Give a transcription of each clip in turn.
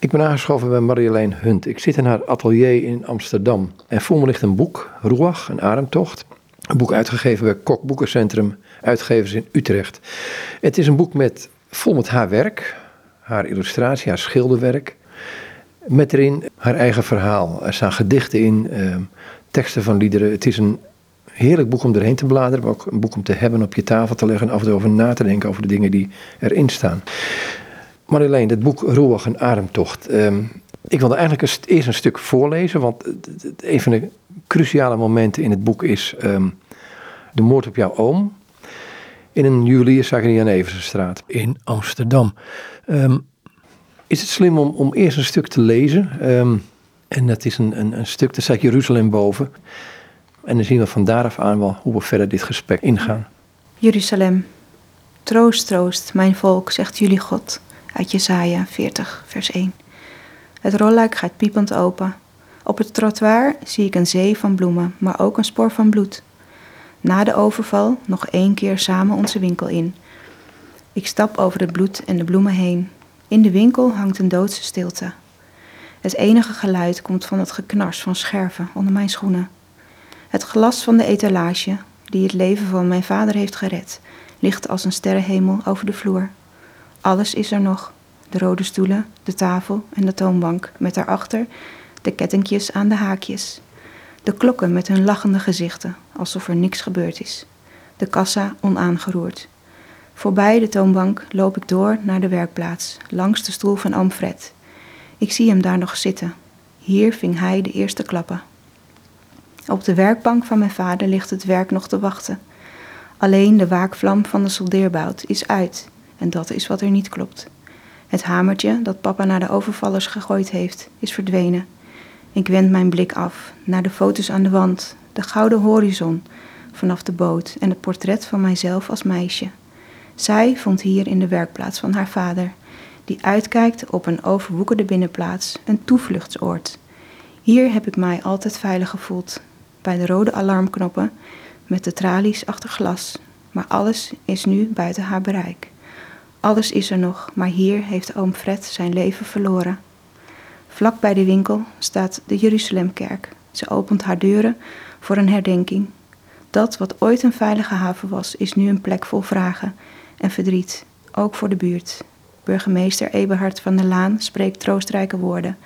Ik ben aangeschoven bij Marjolein Hunt. Ik zit in haar atelier in Amsterdam. En voor me ligt een boek, Ruach, een ademtocht. Een boek uitgegeven bij Kok Boekencentrum, uitgevers in Utrecht. Het is een boek met, vol met haar werk, haar illustratie, haar schilderwerk. Met erin haar eigen verhaal. Er staan gedichten in, eh, teksten van liederen. Het is een heerlijk boek om erheen te bladeren, maar ook een boek om te hebben, op je tafel te leggen en af en toe over na te denken over de dingen die erin staan. Marjolein, het boek Roeg een ademtocht. Um, ik wilde eigenlijk eerst een stuk voorlezen, want een van de cruciale momenten in het boek is um, de moord op jouw oom. In een Julius Zachariah Eversenstraat in Amsterdam. Um, is het slim om, om eerst een stuk te lezen? en dat is een, een, een stuk, daar staat Jeruzalem boven. En dan zien we van daaraf aan wel hoe we verder dit gesprek ingaan. Jeruzalem, troost, troost, mijn volk, zegt jullie God uit Jesaja 40, vers 1. Het rolluik gaat piepend open. Op het trottoir zie ik een zee van bloemen, maar ook een spoor van bloed. Na de overval nog één keer samen onze winkel in. Ik stap over het bloed en de bloemen heen. In de winkel hangt een doodse stilte. Het enige geluid komt van het geknars van scherven onder mijn schoenen. Het glas van de etalage, die het leven van mijn vader heeft gered, ligt als een sterrenhemel over de vloer. Alles is er nog. De rode stoelen, de tafel en de toonbank, met daarachter de kettingjes aan de haakjes. De klokken met hun lachende gezichten, alsof er niks gebeurd is. De kassa onaangeroerd. Voorbij de toonbank loop ik door naar de werkplaats, langs de stoel van oom Fred. Ik zie hem daar nog zitten. Hier ving hij de eerste klappen. Op de werkbank van mijn vader ligt het werk nog te wachten. Alleen de waakvlam van de soldeerbout is uit en dat is wat er niet klopt. Het hamertje dat papa naar de overvallers gegooid heeft, is verdwenen. Ik wend mijn blik af naar de foto's aan de wand, de gouden horizon vanaf de boot en het portret van mijzelf als meisje. Zij vond hier in de werkplaats van haar vader, die uitkijkt op een overwoekerde binnenplaats, een toevluchtsoord. Hier heb ik mij altijd veilig gevoeld, bij de rode alarmknoppen met de tralies achter glas, maar alles is nu buiten haar bereik. Alles is er nog, maar hier heeft oom Fred zijn leven verloren. Vlak bij de winkel staat de Jeruzalemkerk. Ze opent haar deuren voor een herdenking. Dat wat ooit een veilige haven was, is nu een plek vol vragen en verdriet, ook voor de buurt. Burgemeester Eberhard van der Laan spreekt troostrijke woorden.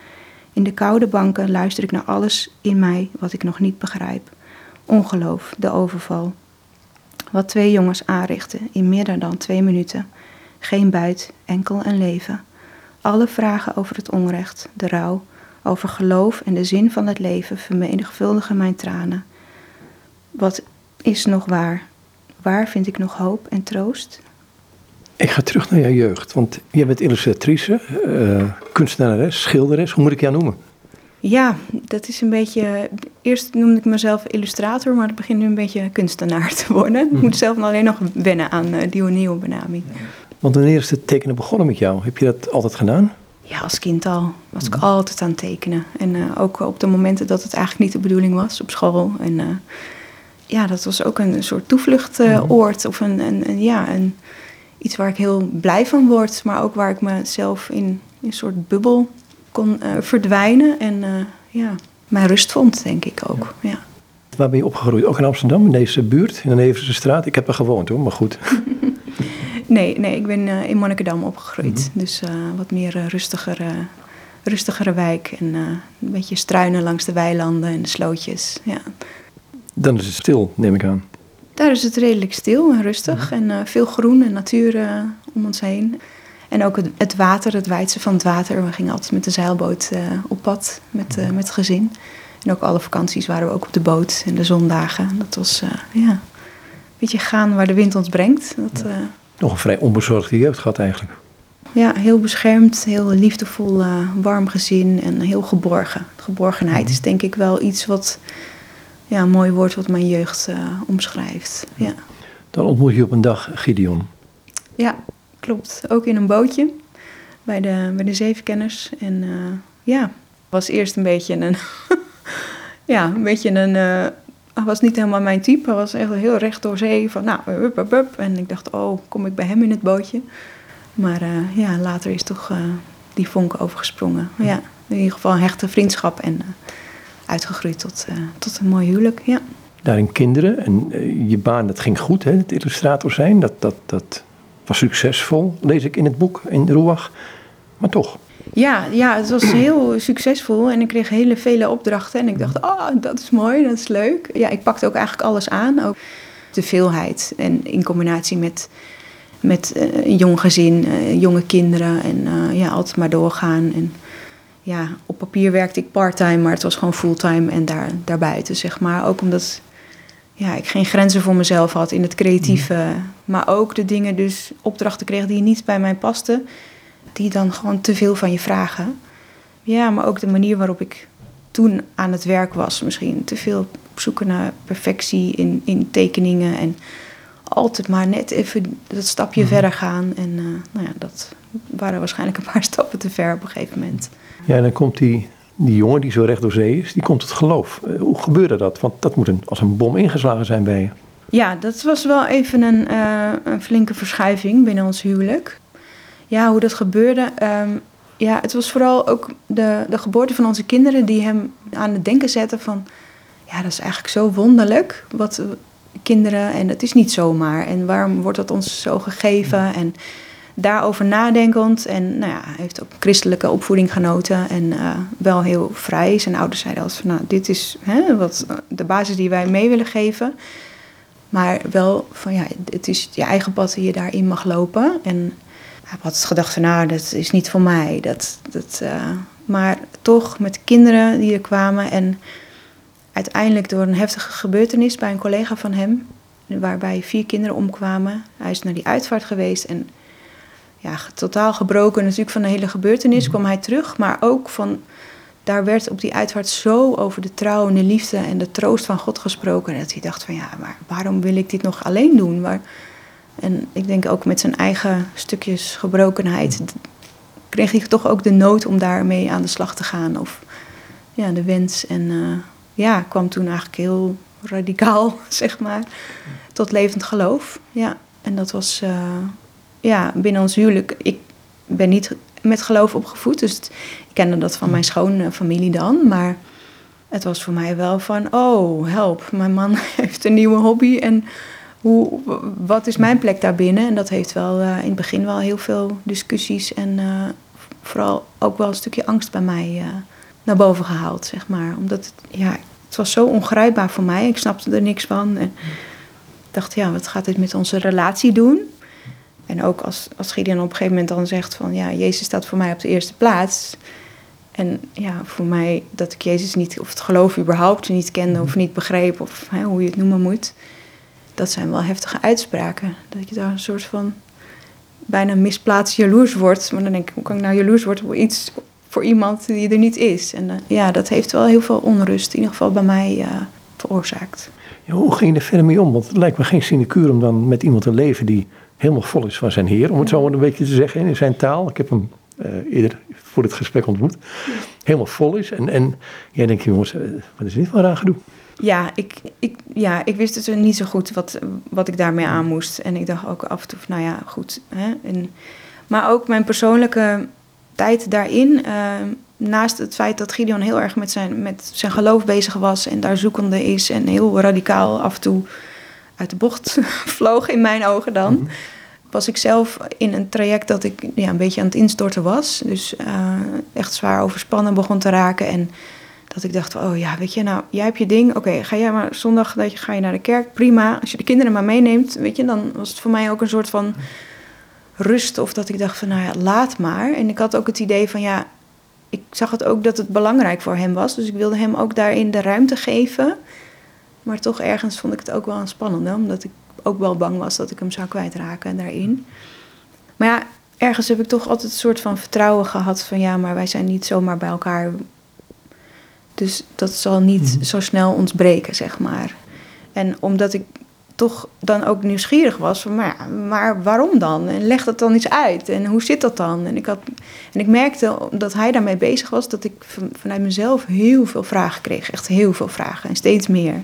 In de koude banken luister ik naar alles in mij wat ik nog niet begrijp. Ongeloof, de overval. Wat twee jongens aanrichten in meer dan twee minuten. Geen buit, enkel een leven. Alle vragen over het onrecht, de rouw, over geloof en de zin van het leven vermenigvuldigen mijn tranen. Wat is nog waar? Waar vind ik nog hoop en troost? Ik ga terug naar jouw jeugd, want jij bent illustratrice, uh, kunstenares, schilderes. Hoe moet ik jou noemen? Ja, dat is een beetje. Eerst noemde ik mezelf illustrator, maar het begint nu een beetje kunstenaar te worden. Ik moet mhm. zelf alleen nog wennen aan uh, die nieuwe benaming. Want wanneer is het tekenen begonnen met jou? Heb je dat altijd gedaan? Ja, als kind al. Was ik mhm. altijd aan het tekenen. En uh, ook op de momenten dat het eigenlijk niet de bedoeling was op school. En uh, ja, dat was ook een soort toevluchtoord. Uh, of een, een, een, ja, een, iets waar ik heel blij van word. Maar ook waar ik mezelf in, in een soort bubbel kon verdwijnen. En ja, mijn rust vond, denk ik ook. Ja. Waar ben je opgegroeid? Ook in Amsterdam, in deze buurt, in de Nevense straat? Ik heb er gewoond hoor, maar goed. Nee, nee ik ben uh, in Monnikendam opgegroeid. Mhm. Dus uh, wat meer uh, rustigere, rustigere wijk. En een beetje struinen langs de weilanden en de slootjes. Ja. Dan is het stil, neem ik aan. Daar is het redelijk stil en rustig. Mhm. En veel groen en natuur om ons heen. En ook het, het, water, het wijdse van het water. We gingen altijd met de zeilboot op pad met, mhm. met het gezin. En ook alle vakanties waren we ook op de boot en de zondagen. Dat was ja, een beetje gaan waar de wind ons brengt. Dat, nog een vrij onbezorgde jeugd gehad eigenlijk. Ja, heel beschermd, heel liefdevol, uh, warm gezin en heel geborgen. Geborgenheid is denk ik wel iets wat ja, een mooi woord wat mijn jeugd uh, omschrijft. Ja. Dan ontmoet je op een dag Gideon. Ja, klopt. Ook in een bootje bij de, bij de zevenkenners. En uh, ja, was eerst een beetje een, ja, een beetje een was niet helemaal mijn type. Hij was echt heel recht door zee. Van nou, up, up, up. En ik dacht, oh, kom ik bij hem in het bootje. Maar uh, ja, later is toch uh, die vonk overgesprongen. Ja, in ieder geval een hechte vriendschap en uh, uitgegroeid tot, tot een mooi huwelijk. Ja. Daarin kinderen en je baan, dat ging goed, hè, het illustrator zijn. Dat, dat, dat was succesvol, lees ik in het boek, in Ruach. Maar toch. Ja, ja, het was heel succesvol en ik kreeg hele vele opdrachten. En ik dacht, oh, dat is mooi, dat is leuk. Ja, ik pakte ook eigenlijk alles aan. Ook de veelheid en in combinatie met, met uh, een jong gezin, uh, jonge kinderen en uh, ja, altijd maar doorgaan. En ja, op papier werkte ik parttime, maar het was gewoon fulltime en daar, daarbuiten, zeg maar. Ook omdat ja, ik geen grenzen voor mezelf had in het creatieve. Mm. Maar ook de dingen, dus opdrachten kreeg die niet bij mij pasten die dan gewoon te veel van je vragen. Ja, maar ook de manier waarop ik toen aan het werk was, misschien te veel op zoeken naar perfectie in, in tekeningen en altijd maar net even dat stapje mm -hmm. verder gaan. En uh, nou ja, dat waren waarschijnlijk een paar stappen te ver op een gegeven moment. Ja, en dan komt die, die jongen die zo recht door zee is, die komt tot geloof. Uh, hoe gebeurde dat? Want dat moet een, als een bom ingeslagen zijn bij je. Ja, dat was wel even een, uh, een flinke verschuiving binnen ons huwelijk ja, hoe dat gebeurde. Um, ja, het was vooral ook de, de geboorte van onze kinderen die hem aan het denken zetten van... Ja, dat is eigenlijk zo wonderlijk wat kinderen... En het is niet zomaar. En waarom wordt dat ons zo gegeven? En daarover nadenkend. En nou ja, hij heeft ook christelijke opvoeding genoten. En uh, wel heel vrij. Zijn ouders zeiden als van, nou, dit is hè, wat, de basis die wij mee willen geven. Maar wel van, ja, het is je eigen pad die je daarin mag lopen. En ik had gedacht van nou, dat is niet voor mij. Dat, dat, uh, maar toch met kinderen die er kwamen en uiteindelijk door een heftige gebeurtenis bij een collega van hem, waarbij vier kinderen omkwamen. Hij is naar die uitvaart geweest en ja, totaal gebroken natuurlijk van de hele gebeurtenis kwam hij terug, maar ook van daar werd op die uitvaart zo over de trouw en de liefde en de troost van God gesproken dat hij dacht van ja, maar waarom wil ik dit nog alleen doen? Waar, en ik denk ook met zijn eigen stukjes gebrokenheid kreeg hij toch ook de nood om daarmee aan de slag te gaan. Of ja, de wens. En uh, ja, kwam toen eigenlijk heel radicaal, zeg maar, tot levend geloof. Ja, en dat was uh, ja, binnen ons huwelijk. Ik ben niet met geloof opgevoed, dus ik kende dat van mijn schoonfamilie dan. Maar het was voor mij wel van, oh, help, mijn man heeft een nieuwe hobby en hoe, wat is mijn plek daarbinnen? En dat heeft wel uh, in het begin wel heel veel discussies en uh, vooral ook wel een stukje angst bij mij uh, naar boven gehaald, zeg maar. Omdat het, ja, het was zo ongrijpbaar voor mij. Ik snapte er niks van. En ik dacht, ja, wat gaat dit met onze relatie doen? En ook als, als Gideon op een gegeven moment dan zegt van... ja, Jezus staat voor mij op de eerste plaats. En ja, voor mij dat ik Jezus niet, of het geloof überhaupt niet kende... of niet begreep, of hè, hoe je het noemen moet dat zijn wel heftige uitspraken. Dat je daar een soort van bijna misplaatst jaloers wordt. Maar dan denk ik, hoe kan ik nou jaloers worden op iets voor iemand die er niet is? En uh, ja, dat heeft wel heel veel onrust, in ieder geval bij mij, uh, veroorzaakt. Ja, hoe ging je er verder mee om? Want het lijkt me geen sinecure om dan met iemand te leven die helemaal vol is van zijn Heer. Om het zo maar een beetje te zeggen in zijn taal. Ik heb hem uh, eerder voor dit gesprek ontmoet. Helemaal vol is. En, en jij denkt, jongens, wat is dit voor raar gedoe? Ja, ik, ik, ja, ik wist dus niet zo goed wat, wat ik daarmee aan moest. En ik dacht ook af en toe, nou ja, goed. Hè? En, maar ook mijn persoonlijke tijd daarin, uh, naast het feit dat Gideon heel erg met zijn, met zijn geloof bezig was en daar zoekende is en heel radicaal af en toe uit de bocht vloog in mijn ogen dan. Mm -hmm. Was ik zelf in een traject dat ik ja, een beetje aan het instorten was. Dus uh, echt zwaar overspannen begon te raken. En dat ik dacht, oh ja, weet je, nou, jij hebt je ding. Oké, ga jij maar zondag dat je, ga je naar de kerk. Prima. Als je de kinderen maar meeneemt, weet je, dan was het voor mij ook een soort van rust. Of dat ik dacht van, nou ja, laat maar. En ik had ook het idee van, ja, ik zag het ook dat het belangrijk voor hem was. Dus ik wilde hem ook daarin de ruimte geven. Maar toch ergens vond ik het ook wel spannend, hè? omdat ik ook wel bang was dat ik hem zou kwijtraken daarin. Maar ja, ergens heb ik toch altijd een soort van vertrouwen gehad van ja, maar wij zijn niet zomaar bij elkaar dus dat zal niet zo snel ons breken, zeg maar. En omdat ik toch dan ook nieuwsgierig was van, maar, maar waarom dan? En leg dat dan eens uit. En hoe zit dat dan? En ik, had, en ik merkte, omdat hij daarmee bezig was, dat ik vanuit mezelf heel veel vragen kreeg. Echt heel veel vragen en steeds meer.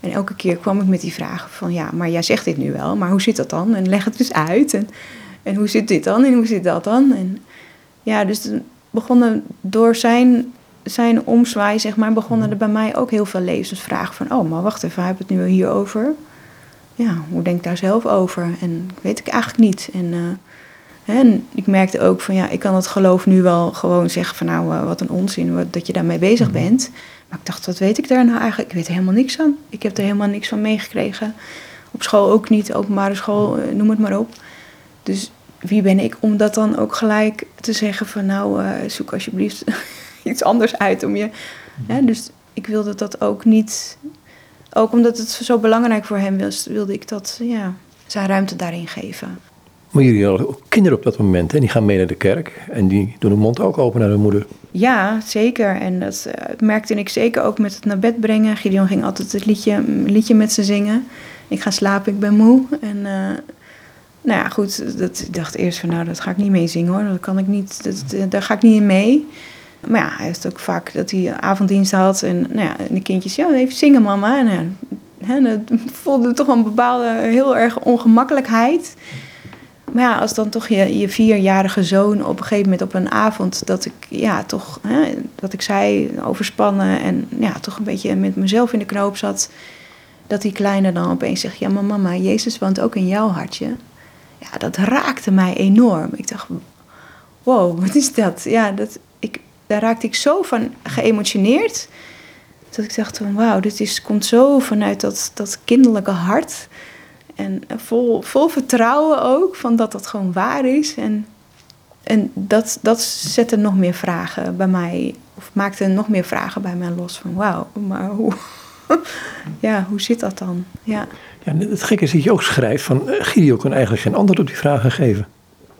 En elke keer kwam ik met die vragen van, ja, maar jij zegt dit nu wel, maar hoe zit dat dan? En leg het dus uit. En, en hoe zit dit dan? En hoe zit dat dan? En ja, dus begonnen door zijn, zijn omzwaai, zeg maar, begonnen er bij mij ook heel veel levensvragen van, oh, maar wacht even, hij heeft het nu hier over. Ja, hoe denk ik daar zelf over? En weet ik eigenlijk niet. En, eh, en ik merkte ook van, ja, ik kan het geloof nu wel gewoon zeggen van, nou, eh, wat een onzin, wat, dat je daarmee bezig bent. Maar ik dacht, wat weet ik daar nou eigenlijk? Ik weet er helemaal niks van. Ik heb er helemaal niks van meegekregen. Op school ook niet, openbare school, eh, noem het maar op. Dus wie ben ik om dat dan ook gelijk te zeggen van nou, zoek alsjeblieft iets anders uit om je. Hè? Dus ik wilde dat ook niet. Ook omdat het zo belangrijk voor hem was, wilde ik dat, ja, zijn ruimte daarin geven. Maar jullie hadden ook kinderen op dat moment, hè? die gaan mee naar de kerk en die doen de mond ook open naar hun moeder. Ja, zeker. En dat uh, merkte ik zeker ook met het naar bed brengen. Gideon ging altijd het liedje, een liedje met ze zingen. Ik ga slapen, ik ben moe. En uh, nou ja, goed, dat, ik dacht eerst van nou, dat ga ik niet mee zingen hoor. Dat kan ik niet, dat, daar ga ik niet in mee. Maar ja, hij heeft ook vaak dat hij avonddienst had. En, nou ja, en de kindjes, ja, even zingen mama. En ja, hè, dat voelde toch een bepaalde heel erg ongemakkelijkheid. Maar ja, als dan toch je, je vierjarige zoon op een gegeven moment op een avond... dat ik, ja, toch, hè, dat ik zei, overspannen en ja, toch een beetje met mezelf in de knoop zat... dat die kleine dan opeens zegt, ja, maar mama, Jezus woont ook in jouw hartje ja, dat raakte mij enorm. Ik dacht, wow, wat is dat? Ja, dat, daar raakte ik zo van geëmotioneerd. Dat ik dacht van wauw, dit is, komt zo vanuit dat, dat kinderlijke hart. En vol, vol vertrouwen ook, van dat dat gewoon waar is. En, en dat, dat zette nog meer vragen bij mij, of maakte nog meer vragen bij mij los. Van wauw, maar hoe, ja, hoe zit dat dan? Ja. Ja, het gekke is dat je ook schrijft van uh, Gideon kon eigenlijk geen antwoord op die vragen geven.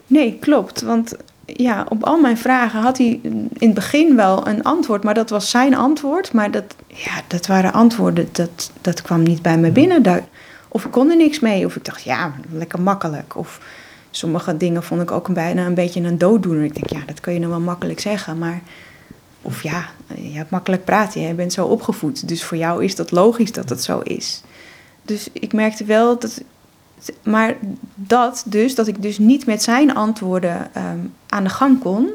Nee, klopt. Want ja, op al mijn vragen had hij in het begin wel een antwoord, maar dat was zijn antwoord. Maar dat, ja, dat waren antwoorden, dat, dat kwam niet bij me binnen. Daar, of ik kon er niks mee, of ik dacht, ja, lekker makkelijk. Of sommige dingen vond ik ook bijna een beetje een dooddoener. Ik denk, ja, dat kun je nou wel makkelijk zeggen, maar... Of ja, je hebt makkelijk praten, je bent zo opgevoed. Dus voor jou is dat logisch dat het zo is. Dus ik merkte wel dat. Maar dat dus, dat ik dus niet met zijn antwoorden um, aan de gang kon.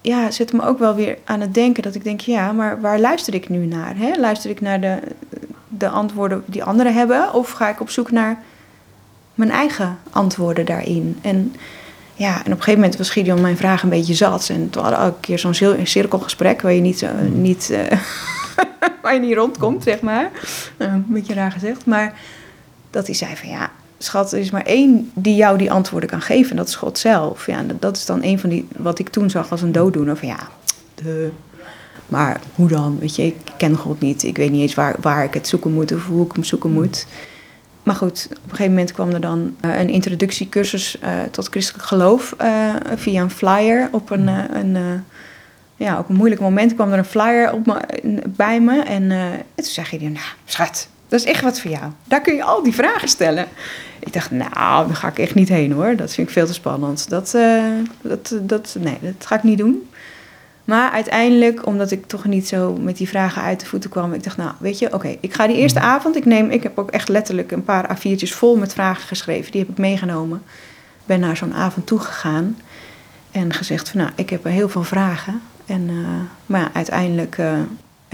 Ja, zet me ook wel weer aan het denken dat ik denk, ja, maar waar luister ik nu naar? Hè? Luister ik naar de, de antwoorden die anderen hebben? Of ga ik op zoek naar mijn eigen antwoorden daarin? En ja, en op een gegeven moment was Gideon mijn vraag een beetje zat. En toen hadden we elke keer zo'n cirkelgesprek waar je niet, uh, niet uh, waar je niet rondkomt, zeg maar. Uh, een beetje raar gezegd. Maar dat hij zei van ja, schat, er is maar één die jou die antwoorden kan geven. En dat is God zelf. Ja, dat is dan een van die, wat ik toen zag als een dooddoener. Van ja, de, maar hoe dan? Weet je, ik ken God niet. Ik weet niet eens waar, waar ik het zoeken moet of hoe ik hem zoeken moet. Maar goed, op een gegeven moment kwam er dan uh, een introductiecursus uh, tot christelijk geloof uh, via een flyer op een, een ja, op een moeilijk moment kwam er een flyer op me, bij me. En, uh, toen zei hij, nou, schat, dat is echt wat voor jou. Daar kun je al die vragen stellen. Ik dacht, nou, daar ga ik echt niet heen hoor. Dat vind ik veel te spannend. Dat, uh, dat, dat, nee, dat ga ik niet doen. Maar uiteindelijk, omdat ik toch niet zo met die vragen uit de voeten kwam, ik dacht, nou, weet je, oké, ik ga die eerste mhm. avond, ik neem, ik heb ook echt letterlijk een paar A4'tjes vol met vragen geschreven, die heb ik meegenomen. Ben naar zo'n avond toegegaan en gezegd van, nou, ik heb heel veel vragen. En, uh, maar ja, uiteindelijk uh,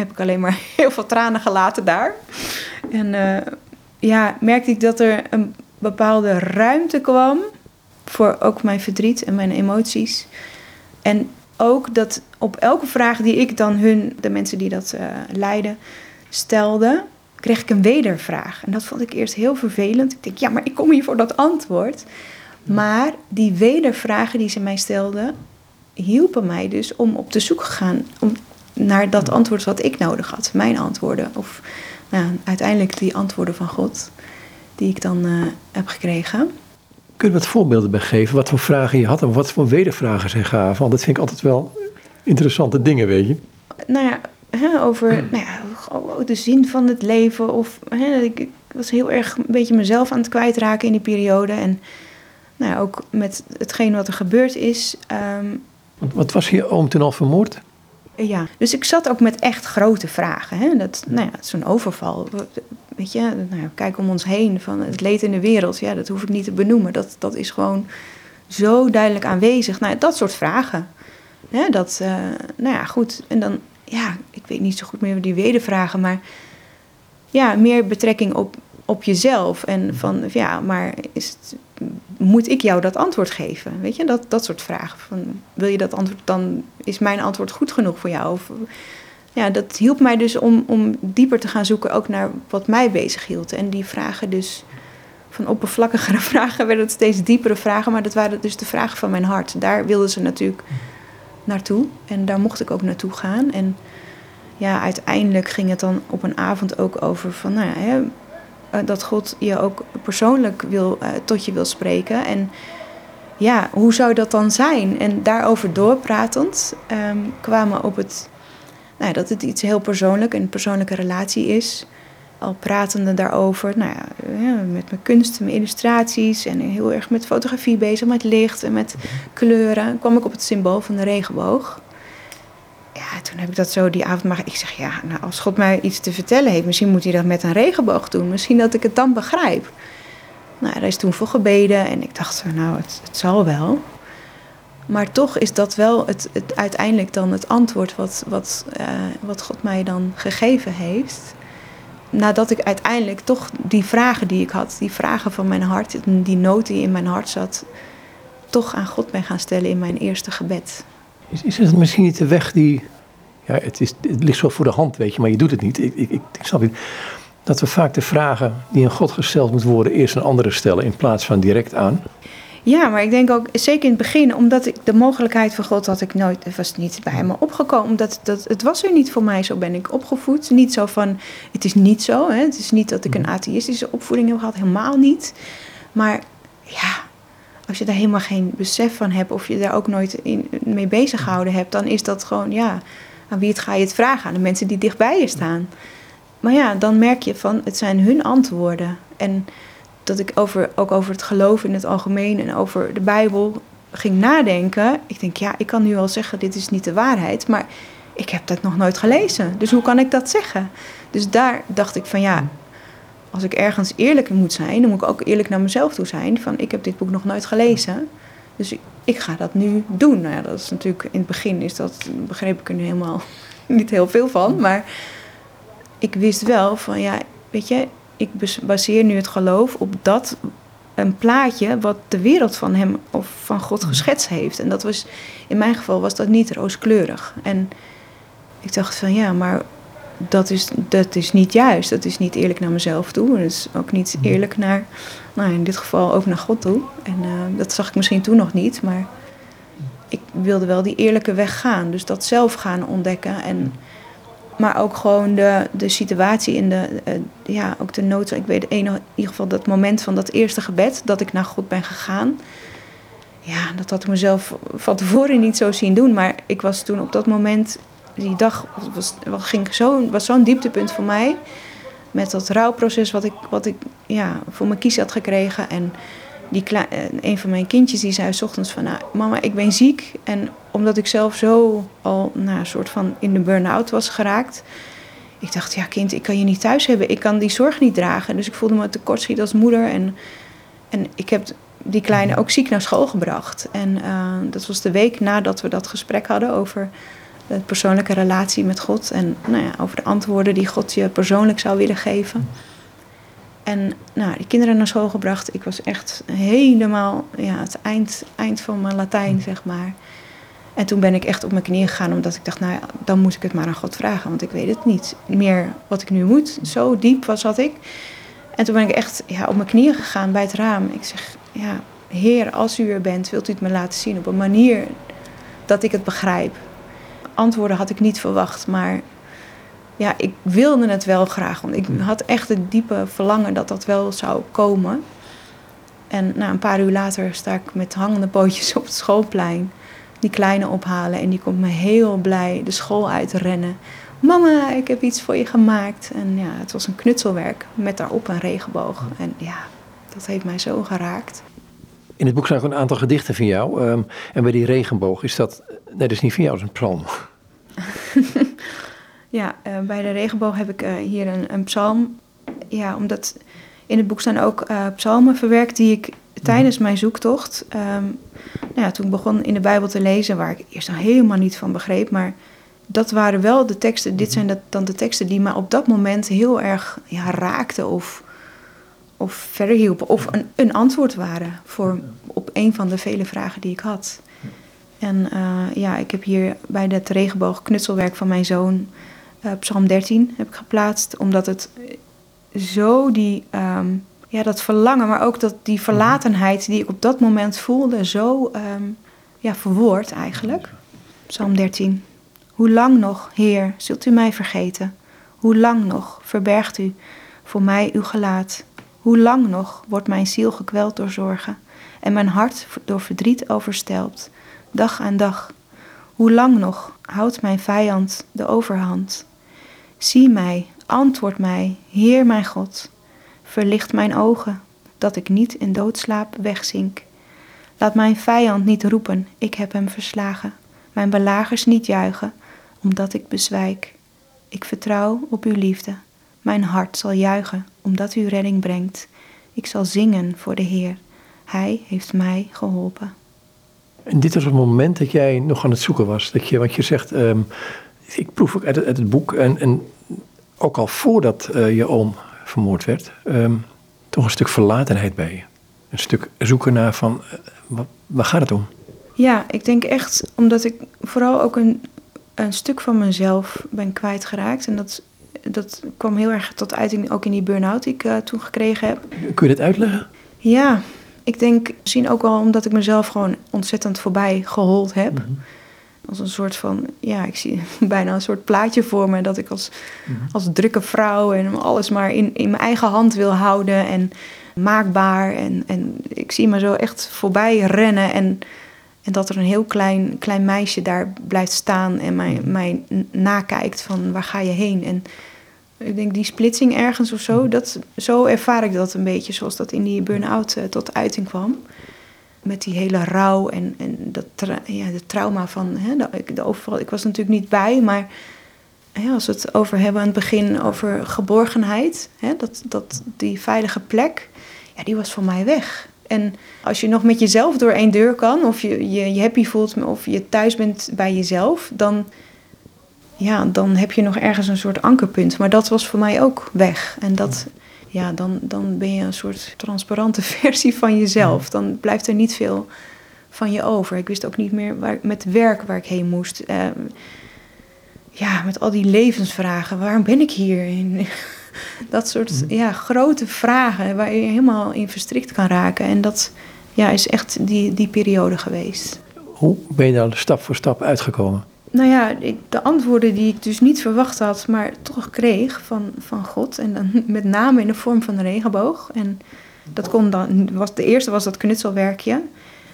heb ik alleen maar heel veel tranen gelaten daar. En uh, ja, merkte ik dat er een bepaalde ruimte kwam voor ook mijn verdriet en mijn emoties. En ook dat op elke vraag die ik dan hun, de mensen die dat leiden, stelde, kreeg ik een wedervraag. En dat vond ik eerst heel vervelend. Ik denk, ja, maar ik kom hier voor dat antwoord. Maar die wedervragen die ze mij stelden, hielpen mij dus om op de zoek te gaan om, naar dat antwoord wat ik nodig had. Mijn antwoorden. Of nou, uiteindelijk die antwoorden van God die ik dan uh, heb gekregen. Kun je wat voorbeelden bij geven? Wat voor vragen je had en wat voor wedervragen zij gaven? Want dat vind ik altijd wel interessante dingen, weet je. Nou ja, hè, over nou ja, de zin van het leven. Of hè, ik, was heel erg een beetje mezelf aan het kwijtraken in die periode. En nou ja, ook met hetgeen wat er gebeurd is. Um, wat was je oom toen al vermoord? Ja, dus ik zat ook met echt grote vragen. Hè? Dat, nou ja, zo'n overval. Weet je, nou ja, kijk om ons heen van het leed in de wereld. Ja, dat hoef ik niet te benoemen. Dat, dat is gewoon zo duidelijk aanwezig? Nou, dat soort vragen. Hè, dat, uh, nou ja, goed. En dan, ja, ik weet niet zo goed meer die wedervragen, maar ja, meer betrekking op, op jezelf. En van, ja, maar is het, moet ik jou dat antwoord geven? Weet je, dat, dat soort vragen. Van, wil je dat antwoord, dan is mijn antwoord goed genoeg voor jou? Of, ja, dat hielp mij dus om, om dieper te gaan zoeken ook naar wat mij bezig hield. En die vragen dus, van oppervlakkigere vragen werden het steeds diepere vragen. Maar dat waren dus de vragen van mijn hart. Daar wilden ze natuurlijk naartoe. En daar mocht ik ook naartoe gaan. En ja, uiteindelijk ging het dan op een avond ook over van, nou ja, dat God je ook persoonlijk wil, uh, tot je wil spreken. En ja, hoe zou dat dan zijn? En daarover doorpratend um, kwamen op het, nou, dat het iets heel persoonlijk, een persoonlijke relatie is. Al pratende daarover, nou ja, ja, met mijn kunst, mijn illustraties en heel erg met fotografie bezig, met licht en met kleuren, kwam ik op het symbool van de regenboog toen heb ik dat zo die avond maar ik zeg ja, nou, als God mij iets te vertellen heeft, misschien moet hij dat met een regenboog doen. Misschien dat ik het dan begrijp. Nou, daar is toen voor gebeden en ik dacht, nou, het, het zal wel. Maar toch is dat wel het, het uiteindelijk dan het antwoord wat, wat, uh, wat God mij dan gegeven heeft. Nadat ik uiteindelijk toch die vragen die ik had, die vragen van mijn hart, die nood die in mijn hart zat, toch aan God ben gaan stellen in mijn eerste gebed. Is, is het misschien niet de weg die. Ja, het, is, het ligt zo voor de hand, weet je, maar je doet het niet. Ik, ik, ik, ik snap niet. Dat we vaak de vragen die aan God gesteld moeten worden, eerst een andere stellen in plaats van direct aan. Ja, maar ik denk ook, zeker in het begin, omdat ik de mogelijkheid van God had ik nooit, was niet bij me opgekomen. Omdat dat, het was er niet voor mij, zo ben ik opgevoed. Niet zo van, het is niet zo, hè? het is niet dat ik een atheïstische opvoeding heb gehad, helemaal niet. Maar ja, als je daar helemaal geen besef van hebt of je daar ook nooit in, mee bezig gehouden hebt, dan is dat gewoon, ja, aan wie het ga je het vragen? Aan de mensen die dichtbij je staan. Maar ja, dan merk je van, het zijn hun antwoorden. En dat ik over, ook over het geloof in het algemeen en over de Bijbel ging nadenken. Ik denk, ja, ik kan nu wel zeggen, dit is niet de waarheid, maar ik heb dat nog nooit gelezen. Dus hoe kan ik dat zeggen? Dus daar dacht ik van, ja, als ik ergens eerlijk moet zijn, dan moet ik ook eerlijk naar mezelf toe zijn. Van ik heb dit boek nog nooit gelezen. Dus ik, ik ga dat nu doen. Nou ja, dat is natuurlijk in het begin is dat, begreep ik er nu helemaal niet heel veel van. Maar ik wist wel van ja, weet je, ik baseer nu het geloof op dat een plaatje wat de wereld van hem of van God geschetst heeft. En dat was, in mijn geval was dat niet rooskleurig. En ik dacht van ja, maar dat is, dat is niet juist. Dat is niet eerlijk naar mezelf toe. Dat is ook niet mhm. eerlijk naar, nou in dit geval ook naar God toe. En uh, dat zag ik misschien toen nog niet, maar ik wilde wel die eerlijke weg gaan. Dus dat zelf gaan ontdekken. En, maar ook gewoon de, de situatie in de, uh, ja, ook de nood. Ik weet in ieder geval dat moment van dat eerste gebed, dat ik naar God ben gegaan. Ja, dat had ik mezelf van tevoren niet zo zien doen. Maar ik was toen op dat moment die dag was, was, ging zo, was zo'n dieptepunt voor mij. Met dat rouwproces wat ik, wat ik ja, voor mijn kies had gekregen. En die eh, een van mijn kindjes die zei s ochtends van... Nou, mama, ik ben ziek. En omdat ik zelf zo al nou, een soort van in de burn-out was geraakt... Ik dacht, ja kind, ik kan je niet thuis hebben. Ik kan die zorg niet dragen. Dus ik voelde me tekortschiet als moeder. En, en ik heb die kleine ook ziek naar school gebracht. En uh, dat was de week nadat we dat gesprek hadden over de persoonlijke relatie met God en nou ja, over de antwoorden die God je persoonlijk zou willen geven. En nou, die kinderen naar school gebracht. Ik was echt helemaal ja, het eind, eind van mijn Latijn, zeg maar. En toen ben ik echt op mijn knieën gegaan, omdat ik dacht, nou dan moet ik het maar aan God vragen, want ik weet het niet meer wat ik nu moet. Zo diep was dat ik. En toen ben ik echt ja, op mijn knieën gegaan bij het raam. Ik zeg, ja, Heer, als u er bent, wilt u het me laten zien op een manier dat ik het begrijp antwoorden had ik niet verwacht. Maar ja, ik wilde het wel graag. Want ik had echt het diepe verlangen dat dat wel zou komen. En nou, een paar uur later sta ik met hangende pootjes op het schoolplein. Die kleine ophalen. En die komt me heel blij de school uit rennen. Mama, ik heb iets voor je gemaakt. En ja, het was een knutselwerk met daarop een regenboog. En ja, dat heeft mij zo geraakt. In het boek zijn ook een aantal gedichten van jou. Um, en bij die regenboog is dat, nee, dat is niet van jou, dat is een psalm. ja, uh, bij de regenboog heb ik uh, hier een, een, psalm. Ja, omdat in het boek staan ook uh, psalmen verwerkt die ik tijdens mijn zoektocht, ehm, nou ja, toen ik begon in de Bijbel te lezen, waar ik eerst nog helemaal niet van begreep, maar dat waren wel de teksten, dit zijn dat, dan de teksten die me op dat moment heel erg ja, raakten of, of verder hielpen, of een, een antwoord waren voor, op een van de vele vragen die ik had. En eh, ja, ik heb hier bij het regenboog knutselwerk van mijn zoon, uh, Psalm 13, heb ik geplaatst, omdat het zo die, ehm, ja, dat verlangen, maar ook dat, die verlatenheid die ik op dat moment voelde, zo um, ja, verwoord eigenlijk. Psalm 13. Hoe lang nog, Heer, zult u mij vergeten? Hoe lang nog verbergt u voor mij uw gelaat? Hoe lang nog wordt mijn ziel gekweld door zorgen en mijn hart door verdriet overstelpt, dag aan dag? Hoe lang nog houdt mijn vijand de overhand? Zie mij, antwoord mij, Heer mijn God. Verlicht mijn ogen, dat ik niet in doodslaap wegzink. Laat mijn vijand niet roepen, ik heb hem verslagen. Mijn belagers niet juichen, omdat ik bezwijk. Ik vertrouw op uw liefde. Mijn hart zal juichen, omdat u redding brengt. Ik zal zingen voor de Heer. Hij heeft mij geholpen. En dit was het moment dat jij nog aan het zoeken was. Dat je, want je zegt, um, ik proef ook uit het, uit het boek, en, en, ook al voordat uh, je oom vermoord werd, um, toch een stuk verlatenheid bij je. Een stuk zoeken naar van, uh, wat, waar gaat het om? Ja, ik denk echt omdat ik vooral ook een, een stuk van mezelf ben kwijtgeraakt. En dat, dat kwam heel erg tot uiting ook in die burn-out die ik uh, toen gekregen heb. Kun je dit uitleggen? Ja, ik denk misschien ook wel omdat ik mezelf gewoon ontzettend voorbij gehold heb. Mm -hmm. Als een soort van, ja, ik zie bijna een soort plaatje voor me. Dat ik als, mm -hmm. als drukke vrouw en alles maar in, in mijn eigen hand wil houden. En maakbaar. En, en ik zie me zo echt voorbij rennen. En en dat er een heel klein, klein meisje daar blijft staan en mij, mij nakijkt van waar ga je heen. En ik denk die splitsing ergens of zo, dat, zo ervaar ik dat een beetje zoals dat in die burn-out uh, tot uiting kwam. Met die hele rouw en, en dat ja, de trauma van hè, de, de overval. Ik was natuurlijk niet bij, maar hè, als we het over hebben aan het begin over geborgenheid, hè, dat, dat, die veilige plek, ja, die was voor mij weg. En als je nog met jezelf door één deur kan, of je je, je happy voelt, of je thuis bent bij jezelf, dan, ja, dan heb je nog ergens een soort ankerpunt. Maar dat was voor mij ook weg. En dat, ja, dan, dan ben je een soort transparante versie van jezelf. Dan blijft er niet veel van je over. Ik wist ook niet meer waar, met werk waar ik heen moest. Uh, ja, met al die levensvragen. Waarom ben ik hier? dat soort mm. ja, grote vragen waar je helemaal in verstrikt kan raken. En dat ja, is echt die, die periode geweest. Hoe ben je daar stap voor stap uitgekomen? Nou ja, de antwoorden die ik dus niet verwacht had, maar toch kreeg van, van God. En dan met name in de vorm van een regenboog. En dat kon dan, was, de eerste was dat knutselwerkje.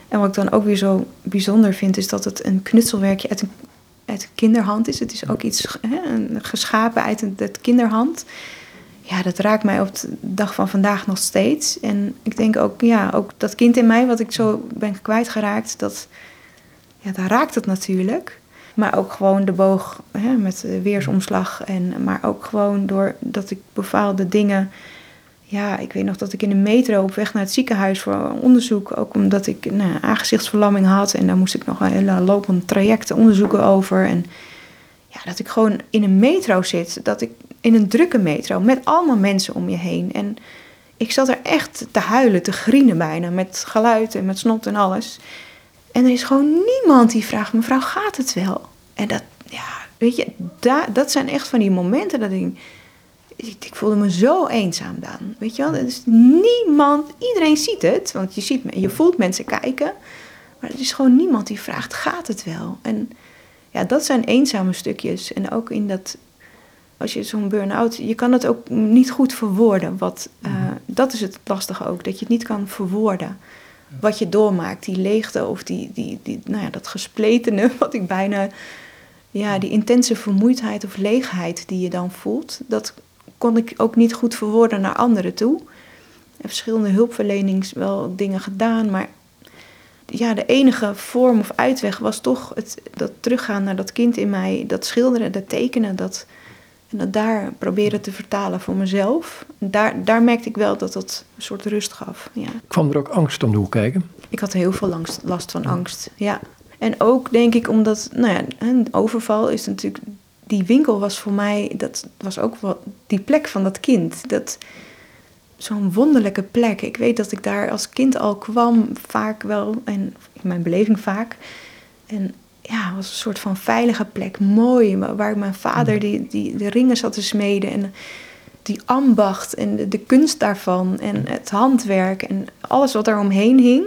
En wat ik dan ook weer zo bijzonder vind, is dat het een knutselwerkje uit een, uit kinderhand is. Het is ook iets hè, geschapen uit een, het kinderhand ja, dat raakt mij op de dag van vandaag nog steeds. En ik denk ook, ja, ook dat kind in mij, wat ik zo ben kwijtgeraakt, dat, ja, daar raakt het natuurlijk. Maar ook gewoon de boog hè, met weersomslag. En, maar ook gewoon doordat ik bepaalde dingen. Ja, ik weet nog dat ik in de metro op weg naar het ziekenhuis voor onderzoek. Ook omdat ik nou, aangezichtsverlamming had. En daar moest ik nog een hele lopend traject onderzoeken over. En ja, dat ik gewoon in een metro zit. Dat ik in een drukke metro met allemaal mensen om je heen. En ik zat er echt te huilen, te grienen bijna, met geluid en met snot en alles. En er is gewoon niemand die vraagt, mevrouw, gaat het wel? En dat, ja, weet je, da, dat zijn echt van die momenten dat ik, ik, ik voelde me zo eenzaam dan. Weet je wel, er is niemand, iedereen ziet het, want je, ziet, je voelt mensen kijken. Maar er is gewoon niemand die vraagt, gaat het wel? En ja, dat zijn eenzame stukjes. En ook in dat als je zo'n burn-out, je kan het ook niet goed verwoorden. Wat, uh, dat is het lastige ook, dat je het niet kan verwoorden. Wat je doormaakt, die leegte of die, die, die, nou ja, dat gespletene, wat ik bijna, ja, die intense vermoeidheid of leegheid die je dan voelt, dat kon ik ook niet goed verwoorden naar anderen toe. Ik heb verschillende hulpverlenings wel dingen gedaan, maar ja, de enige vorm of uitweg was toch het, dat teruggaan naar dat kind in mij, dat schilderen, dat tekenen, dat En dat daar proberen te vertalen voor mezelf. Daar, daar merkte ik wel dat dat een soort rust gaf. Ja. Kwam er ook angst om de hoek kijken? Ik had heel veel last, last van angst, ja. En ook denk ik omdat, nou ja, een overval is natuurlijk... Die winkel was voor mij, dat was ook wel die plek van dat kind. Dat, zo'n wonderlijke plek. Ik weet dat ik daar als kind al kwam, vaak wel, en in mijn beleving vaak. En ja, het was een soort van veilige plek, mooi, waar mijn vader die, die de ringen zat te smeden. En die ambacht en de, de kunst daarvan en het handwerk en alles wat daar omheen hing.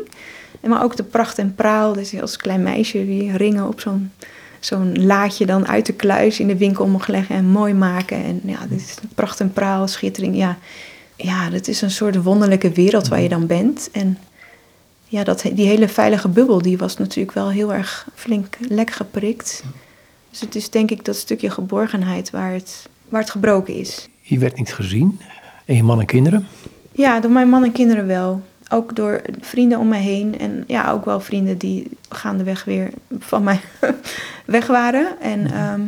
En maar ook de pracht en praal. Dus als klein meisje die ringen op zo'n zo'n laadje dan uit de kluis in de winkel mocht leggen en mooi maken. En ja, dit is pracht en praal, schittering. Ja, ja, dat is een soort wonderlijke wereld waar je dan bent. En ja, dat, die hele veilige bubbel, die was natuurlijk wel heel erg flink lek geprikt. Dus het is denk ik dat stukje geborgenheid waar het, waar het gebroken is. Je werd niet gezien? En je man en kinderen? Ja, door mijn man en kinderen wel. Ook door vrienden om me heen. En ja, ook wel vrienden die gaandeweg weer van mij weg waren. En, mhm. ehm,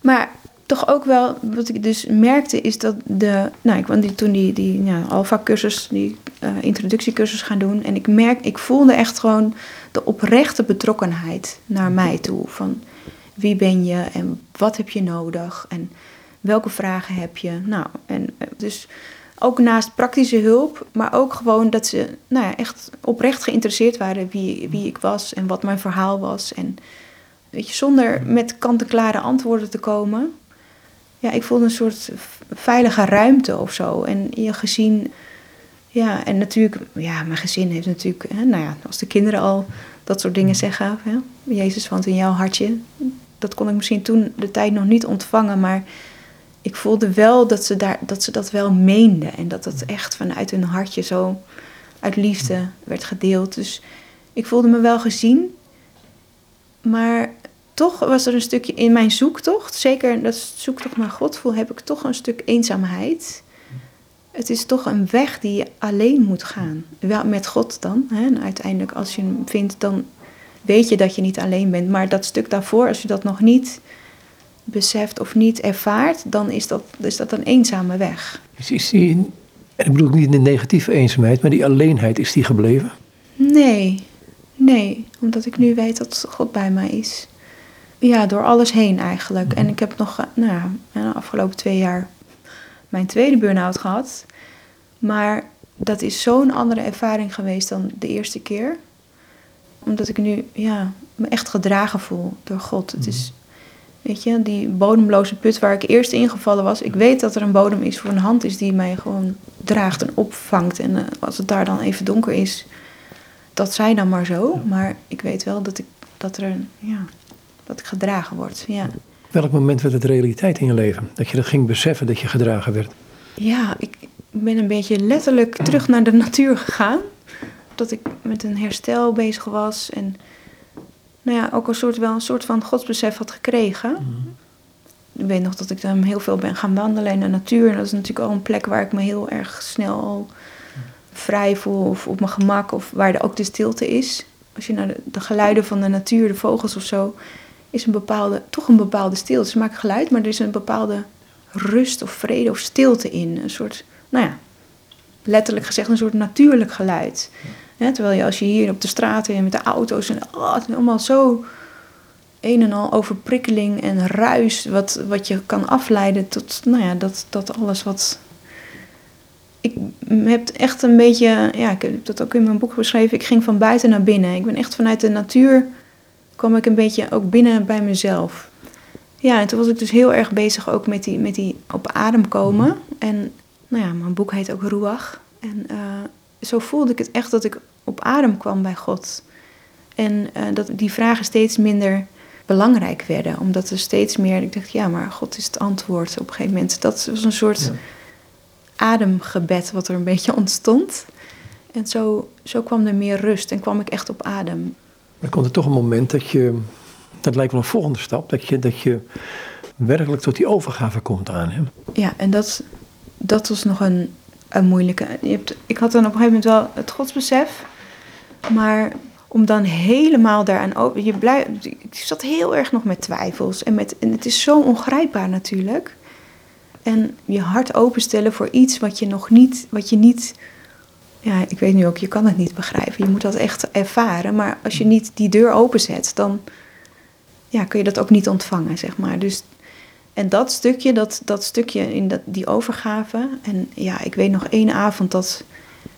maar toch ook wel, wat ik dus merkte, is dat de. Nou, ik was toen die, die ja, Alpha-cursus, die uh, introductiecursus gaan doen. En ik merk, ik voelde echt gewoon de oprechte betrokkenheid naar mij toe. Van wie ben je en wat heb je nodig en welke vragen heb je. Nou, en eh, dus ook naast praktische hulp, maar ook gewoon dat ze nou ja, echt oprecht geïnteresseerd waren wie, wie ik was en wat mijn verhaal was. En weet je, zonder met kant-en-klare antwoorden te komen ja, ik voelde een soort veilige ruimte of zo. En je gezien, ja, en natuurlijk, ja, mijn gezin heeft natuurlijk, hè, nou ja, als de kinderen al dat soort dingen zeggen, hè, Jezus want in jouw hartje, dat kon ik misschien toen de tijd nog niet ontvangen, maar ik voelde wel dat ze, daar, dat, ze dat wel meenden en dat dat echt vanuit hun hartje zo uit liefde werd gedeeld. Dus ik voelde me wel gezien, maar toch was er een stukje in mijn zoektocht, zeker dat zoektocht naar God voel, heb ik toch een stuk eenzaamheid. Het is toch een weg die je alleen moet gaan. Wel met God dan. Hè? En uiteindelijk, als je hem vindt, dan weet je dat je niet alleen bent. Maar dat stuk daarvoor, als je dat nog niet beseft of niet ervaart, dan is dat, is dat een eenzame weg. Is die, en ik bedoel niet de negatieve eenzaamheid, maar die alleenheid, is die gebleven? Nee, nee, omdat ik nu weet dat God bij mij is. Ja, door alles heen eigenlijk. En ik heb nog, eh, nou ja, de afgelopen twee jaar mijn tweede burn-out gehad. Maar dat is zo'n andere ervaring geweest dan de eerste keer. Omdat ik nu, ja, me echt gedragen voel door God. Het is, weet je, die bodemloze put waar ik eerst ingevallen was. Ik weet dat er een bodem is voor een hand is die mij gewoon draagt en opvangt. En uh, als het daar dan even donker is, dat zij dan maar zo. Maar ik weet wel dat, ik, dat er, ja, dat ik gedragen word. Ja. Welk moment werd het realiteit in je leven? Dat je dat ging beseffen dat je gedragen werd? Ja, ik ben een beetje letterlijk terug naar de natuur gegaan. Dat ik met een herstel bezig was en nou ja, ook een soort, wel een soort van godsbesef had gekregen. Mhm. Ik weet nog dat ik dan heel veel ben gaan wandelen in de natuur. En dat is natuurlijk al een plek waar ik me heel erg snel al vrij voel of op mijn gemak. Of waar er ook de stilte is. Als je naar de, de geluiden van de natuur, de vogels of zo is een bepaalde, toch een bepaalde stilte. Ze maken geluid, maar er is een bepaalde rust of vrede of stilte in. Een soort, nou ja, letterlijk gezegd een soort natuurlijk geluid. terwijl je als je hier op de straten met de auto's en oh, het is allemaal zo een en al overprikkeling en ruis, wat, wat je kan afleiden tot, nou ja, dat, dat alles wat. Ik heb echt een beetje, ja, ik heb dat ook in mijn boek beschreven. Ik ging van buiten naar binnen. Ik ben echt vanuit de natuur kwam ik een beetje ook binnen bij mezelf. Ja, en toen was ik dus heel erg bezig ook met die, met die op adem komen. Mhm. En nou ja, mijn boek heet ook Ruach. En uh, zo voelde ik het echt dat ik op adem kwam bij God. En uh, dat die vragen steeds minder belangrijk werden. Omdat er steeds meer, ik dacht, ja, maar God is het antwoord op een gegeven moment. Dat was een soort ademgebed wat er een beetje ontstond. En zo, zo kwam er meer rust en kwam ik echt op adem. Dan komt er toch een moment dat je, dat lijkt wel een volgende stap, dat je, dat je werkelijk tot die overgave komt aan. Hè? Ja, en dat, dat was nog een, een moeilijke. Je hebt, ik had dan op een gegeven moment wel het godsbesef, maar om dan helemaal daaraan over. Je blijft, ik zat heel erg nog met twijfels. En, met, en het is zo ongrijpbaar natuurlijk. En je hart openstellen voor iets wat je nog niet, wat je niet. Ja, ik weet nu ook, je kan het niet begrijpen. Je moet dat echt ervaren. Maar als je niet die deur openzet, dan ja, kun je dat ook niet ontvangen, zeg maar. Dus, en dat stukje, dat, dat stukje in dat, die overgave. En ja, ik weet nog één avond dat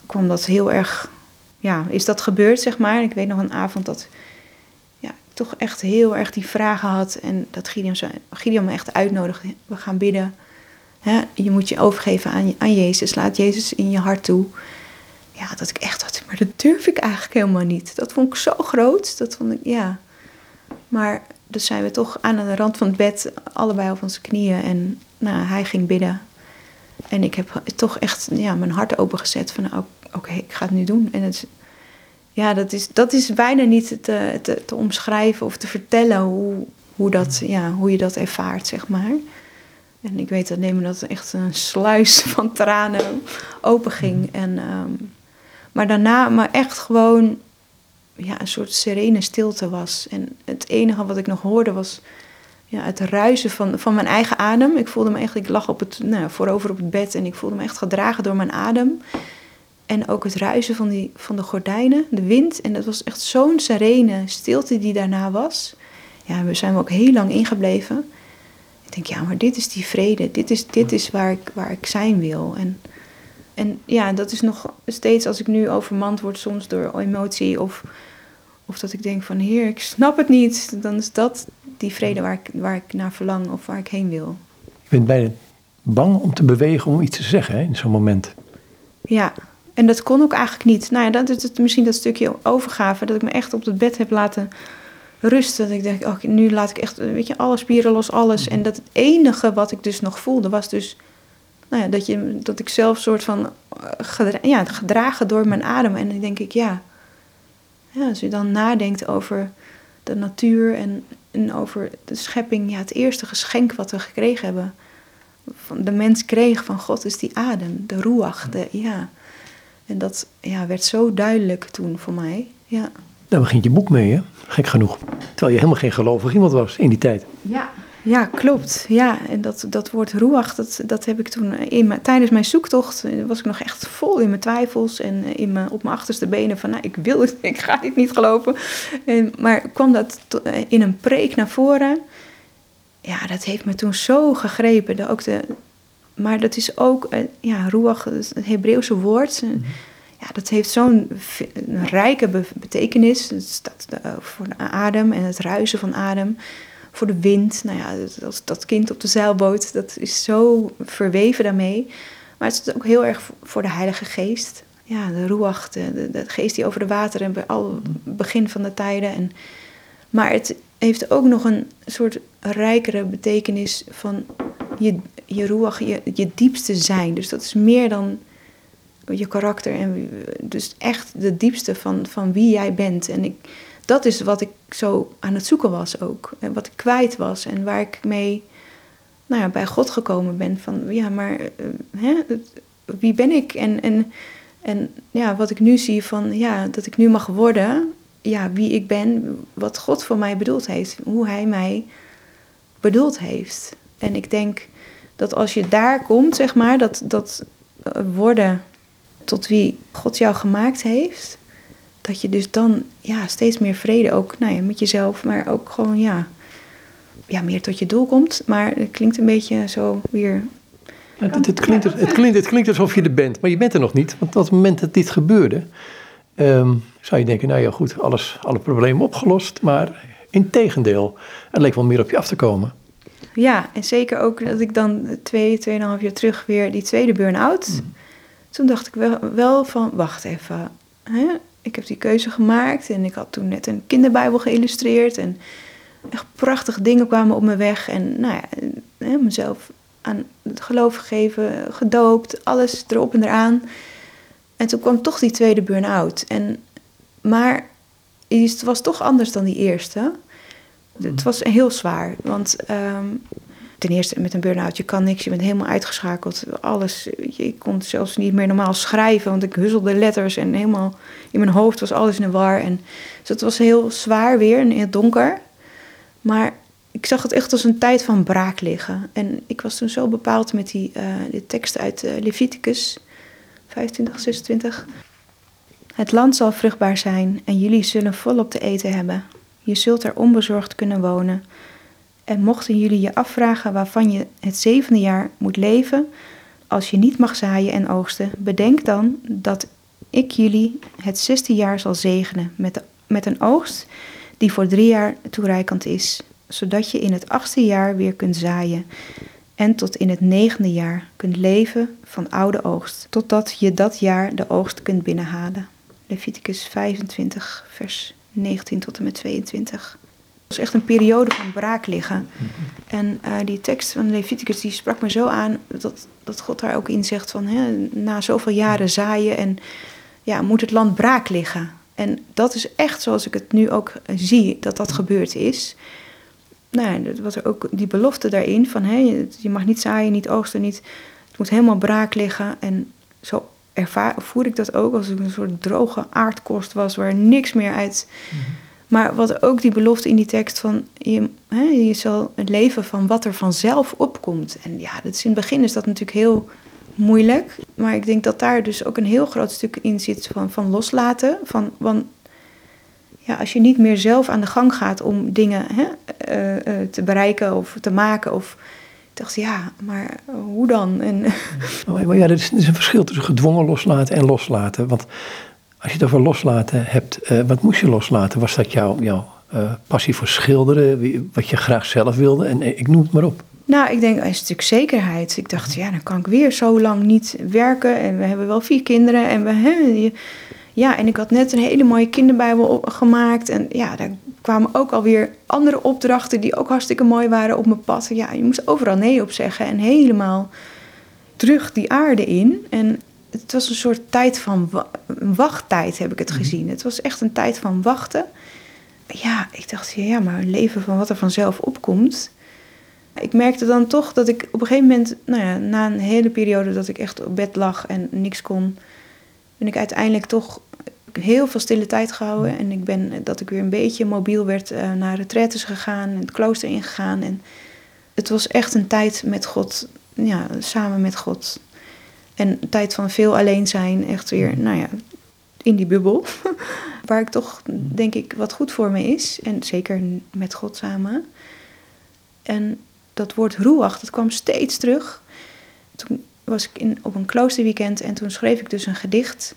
kwam dat heel erg ja, is dat gebeurd, zeg maar. Ik weet nog een avond dat ja, ik toch echt heel erg die vragen had. En dat Gideon, Gideon me echt uitnodigde. We gaan bidden. je moet je overgeven aan, aan Jezus. Laat Jezus in je hart toe. Ja, dat ik echt had, maar dat durf ik eigenlijk helemaal niet. Dat vond ik zo groot. Dat vond ik, ja. Maar dus zijn we toch aan de rand van het bed, allebei op onze knieën. En nou, hij ging bidden. En ik heb toch echt ja, mijn hart opengezet van, nou, oké, ik ga het nu doen. En het, ja, dat is, dat is bijna niet te, te, te omschrijven of te vertellen hoe, hoe, dat, ja, hoe je dat ervaart, zeg maar. En ik weet alleen maar dat echt een sluis van tranen open ging. En, ehm, maar daarna, maar echt gewoon ja, een soort serene stilte was. En het enige wat ik nog hoorde was ja, het ruisen van, van mijn eigen adem. Ik voelde me echt, ik lag op het, nou, voorover op het bed en ik voelde me echt gedragen door mijn adem. En ook het ruisen van, die, van de gordijnen, de wind. En dat was echt zo'n serene stilte die daarna was. Ja, we zijn ook heel lang ingebleven. Ik denk, ja, maar dit is die vrede. Dit is, dit is waar, ik, waar ik zijn wil. En, en ja, dat is nog steeds als ik nu overmand word soms door emotie. Of, of dat ik denk van, heer, ik snap het niet. Dan is dat die vrede waar ik, waar ik naar verlang of waar ik heen wil. Je bent bijna bang om te bewegen, om iets te zeggen hè, in zo'n moment. Ja, en dat kon ook eigenlijk niet. Nou ja, dat is het, misschien dat stukje overgave, dat ik me echt op het bed heb laten rusten. Dat ik denk, oh, nu laat ik echt, weet je, alle spieren los, alles. En dat het enige wat ik dus nog voelde was dus, nou ja, dat, je, dat ik zelf soort van, eh, gedra ja, gedragen door mijn adem. En dan denk ik, ja, ja, als je dan nadenkt over de natuur en, en over de schepping, ja, het eerste geschenk wat we gekregen hebben, van de mens kreeg van God, is die adem, de ruach, de, ja. En dat ja, werd zo duidelijk toen voor mij. Ja. Daar begint je boek mee, hè? Gek genoeg. Terwijl je helemaal geen gelovig iemand was in die tijd. Ja, ja klopt. Ja, en dat, dat woord roeach, dat, dat heb ik toen in mijn, tijdens mijn zoektocht, eh, was ik nog echt vol in mijn twijfels en eh, in mijn, op mijn achterste benen van, nou, ik wil het, ik ga dit niet geloven. En, maar kwam dat eh, in een preek naar voren. Ja, dat heeft me toen zo gegrepen. De, ook de, maar dat is ook, ja, ruach, het Hebreeuwse woord. Mhm. Ja, dat heeft zo'n rijke betekenis. Het staat voor de adem en het ruisen van adem. Voor de wind. Nou ja, dat, dat kind op de zeilboot, dat is zo verweven daarmee. Maar het is ook heel erg voor de Heilige Geest. Ja, de ruach, de, geest die over de wateren, bij al begin van de tijden. En, maar het heeft ook nog een soort rijkere betekenis van je, je ruach, je, je diepste zijn. Dus dat is meer dan je karakter. En dus echt de diepste van, van wie jij bent. En ik, dat is wat ik zo aan het zoeken was ook. En wat ik kwijt was. En waar ik mee nou ja, bij God gekomen ben. Van ja, maar uh, hè, wie ben ik? En, en, en ja, wat ik nu zie van ja, dat ik nu mag worden. Ja, wie ik ben, wat God voor mij bedoeld heeft. Hoe hij mij bedoeld heeft. En ik denk dat als je daar komt, zeg maar, dat, dat eh, worden tot wie God jou gemaakt heeft, dat je dus dan ja, steeds meer vrede ook nou ja, met jezelf, maar ook gewoon ja, ja, meer tot je doel komt. Maar het klinkt een beetje zo weer. het, het, klinkt, het, klinkt, het klinkt alsof je er bent, maar je bent er nog niet. Want op het moment dat dit gebeurde, um, zou je denken, nou ja goed, alles, alle problemen opgelost. Maar in tegendeel, het leek wel meer op je af te komen. Ja, en zeker ook dat ik dan twee, tweeënhalf jaar terug weer die tweede burn-out. Mm. Toen dacht ik wel, wel van, wacht even. Hè? Ik heb die keuze gemaakt en ik had toen net een kinderbijbel geïllustreerd. En echt prachtige dingen kwamen op mijn weg. En nou ja, hè, mezelf aan het geloof gegeven, gedoopt, alles erop en eraan. En toen kwam toch die tweede burn-out. En, maar het was toch anders dan die eerste. Het was heel zwaar, want um, ten eerste met een burn-out, je kan niks, je bent helemaal uitgeschakeld. Alles, je kon zelfs niet meer normaal schrijven, want ik huzzelde letters en helemaal in mijn hoofd was alles in de war. En, dus het was heel zwaar weer en heel donker. Maar ik zag het echt als een tijd van braak liggen. En ik was toen zo bepaald met die, die teksten uit uh, Leviticus 25, 26. Het land zal vruchtbaar zijn en jullie zullen volop te eten hebben. Je zult er onbezorgd kunnen wonen. En mochten jullie je afvragen waarvan je het zevende jaar moet leven, als je niet mag zaaien en oogsten, bedenk dan dat ik jullie het zesde jaar zal zegenen met, een oogst die voor drie jaar toereikend is, zodat je in het achtste jaar weer kunt zaaien en tot in het negende jaar kunt leven van oude oogst, totdat je dat jaar de oogst kunt binnenhalen. Leviticus 25, vers 19 tot en met 22. Was echt een periode van braak liggen. En uh, die tekst van Leviticus die sprak me zo aan dat, dat God daar ook in zegt van hè, na zoveel jaren zaaien en ja, moet het land braak liggen. En dat is echt zoals ik het nu ook zie dat dat gebeurd is. Nou, wat er ook die belofte daarin van hè, je mag niet zaaien, niet oogsten, niet, het moet helemaal braak liggen. En zo ervaar, voer ik dat ook als ik een soort droge aardkorst was waar niks meer uit. Mhm. Maar wat ook die belofte in die tekst van je, hè, je zal het leven van wat er vanzelf opkomt. En ja, dat in het begin is dat natuurlijk heel moeilijk. Maar ik denk dat daar dus ook een heel groot stuk in zit van, van loslaten. Van, van ja, als je niet meer zelf aan de gang gaat om dingen hè, uh, uh, te bereiken of te maken. Of, ik dacht, ja, maar hoe dan? En, maar ja, er is, er is, een verschil tussen gedwongen loslaten en loslaten. Want als je het over loslaten hebt, uh, wat moest je loslaten? Was dat jouw, jouw passie voor schilderen, wat je graag zelf wilde? En ik noem het maar op. Nou, ik denk, een stuk zekerheid. Ik dacht, ja, dan kan ik weer zo lang niet werken. En we hebben wel vier kinderen. En we, hè, ja, en ik had net een hele mooie kinderbijbel gemaakt. En ja, daar kwamen ook alweer andere opdrachten die ook hartstikke mooi waren op mijn pad. Ja, je moest overal nee op zeggen en helemaal terug die aarde in. En het was een soort tijd van wachttijd, heb ik het mhm. gezien. Het was echt een tijd van wachten. Ja, ik dacht, ja, maar een leven van wat er vanzelf opkomt. Ik merkte dan toch dat ik op een gegeven moment, nou ja, na een hele periode dat ik echt op bed lag en niks kon, ben ik uiteindelijk toch heel veel stille tijd gehouden. En ik ben dat ik weer een beetje mobiel werd uh, naar retretes gegaan en het klooster ingegaan. En het was echt een tijd met God, ja, samen met God. En een tijd van veel alleen zijn, echt weer, nou ja, in die bubbel. Waar ik toch, denk ik, wat goed voor me is. En zeker met God samen. En dat woord roeach, dat kwam steeds terug. Toen was ik in, op een kloosterweekend en toen schreef ik dus een gedicht.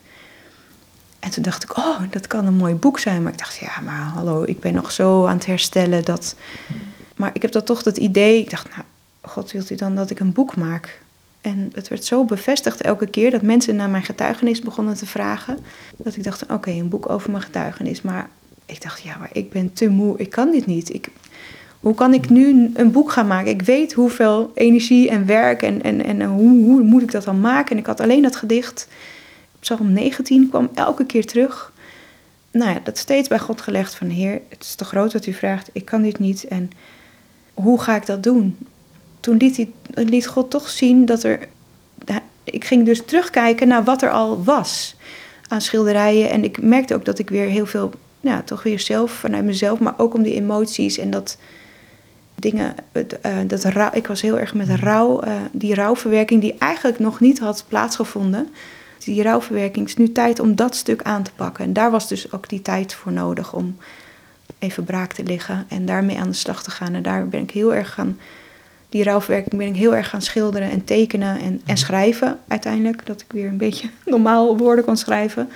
En toen dacht ik, oh, dat kan een mooi boek zijn. Maar ik dacht, ja, maar hallo, ik ben nog zo aan het herstellen dat... Maar ik heb dat toch dat idee, ik dacht, nou, God wilt u dan dat ik een boek maak? En het werd zo bevestigd elke keer dat mensen naar mijn getuigenis begonnen te vragen. Dat ik dacht, oké, een boek over mijn getuigenis. Maar ik dacht, ja, maar ik ben te moe, ik kan dit niet. Ik, hoe kan ik nu een boek gaan maken? Ik weet hoeveel energie en werk en, en, en hoe, hoe moet ik dat dan maken? En ik had alleen dat gedicht. Psalm 19 kwam elke keer terug. Nou ja, dat steeds bij God gelegd van Heer, het is te groot wat u vraagt, ik kan dit niet. En hoe ga ik dat doen? Toen liet, hij, liet God toch zien dat er... Ik ging dus terugkijken naar wat er al was aan schilderijen. En ik merkte ook dat ik weer heel veel, ja, toch weer zelf vanuit mezelf, maar ook om die emoties en dat dingen. Uh, dat rouw, ik was heel erg met rouw, uh, die rouwverwerking die eigenlijk nog niet had plaatsgevonden. Die rouwverwerking is nu tijd om dat stuk aan te pakken. En daar was dus ook die tijd voor nodig om even braak te liggen en daarmee aan de slag te gaan. En daar ben ik heel erg gaan, die rouwverwerking ben ik heel erg gaan schilderen en tekenen en, en schrijven uiteindelijk. Dat ik weer een beetje normaal woorden kon schrijven.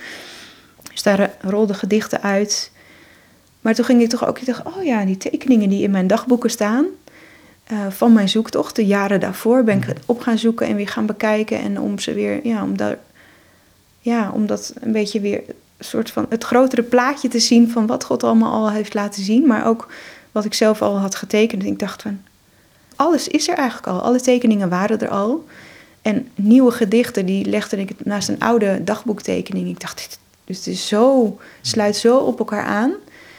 Dus daar rolden gedichten uit. Maar toen ging ik toch ook, ik dacht, oh ja, die tekeningen die in mijn dagboeken staan, uh, van mijn zoektocht, de jaren daarvoor, ben ik mhm. op gaan zoeken en weer gaan bekijken. En om ze weer, ja, om, daar, ja, om dat een beetje weer, een soort van het grotere plaatje te zien van wat God allemaal al heeft laten zien. Maar ook wat ik zelf al had getekend. En ik dacht van, alles is er eigenlijk al. Alle tekeningen waren er al. En nieuwe gedichten, die legde ik naast een oude dagboektekening. Ik dacht, dus het is zo, sluit zo op elkaar aan.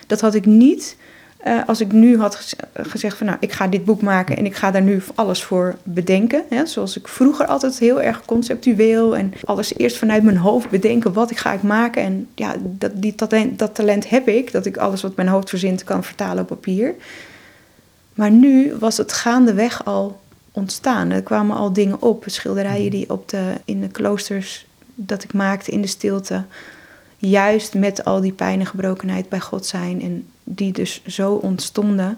Dat had ik niet Eh, als ik nu had gezegd van nou, ik ga dit boek maken en ik ga daar nu alles voor bedenken. Hè, zoals ik vroeger altijd heel erg conceptueel en alles eerst vanuit mijn hoofd bedenken wat ik ga ik maken. En ja, dat, die, talent, dat talent heb ik, dat ik alles wat mijn hoofd verzint kan vertalen op papier. Maar nu was het gaandeweg al ontstaan. Er kwamen al dingen op, schilderijen die op de, in de kloosters dat ik maakte in de stilte. Juist met al die pijn en gebrokenheid bij God zijn. En die dus zo ontstonden.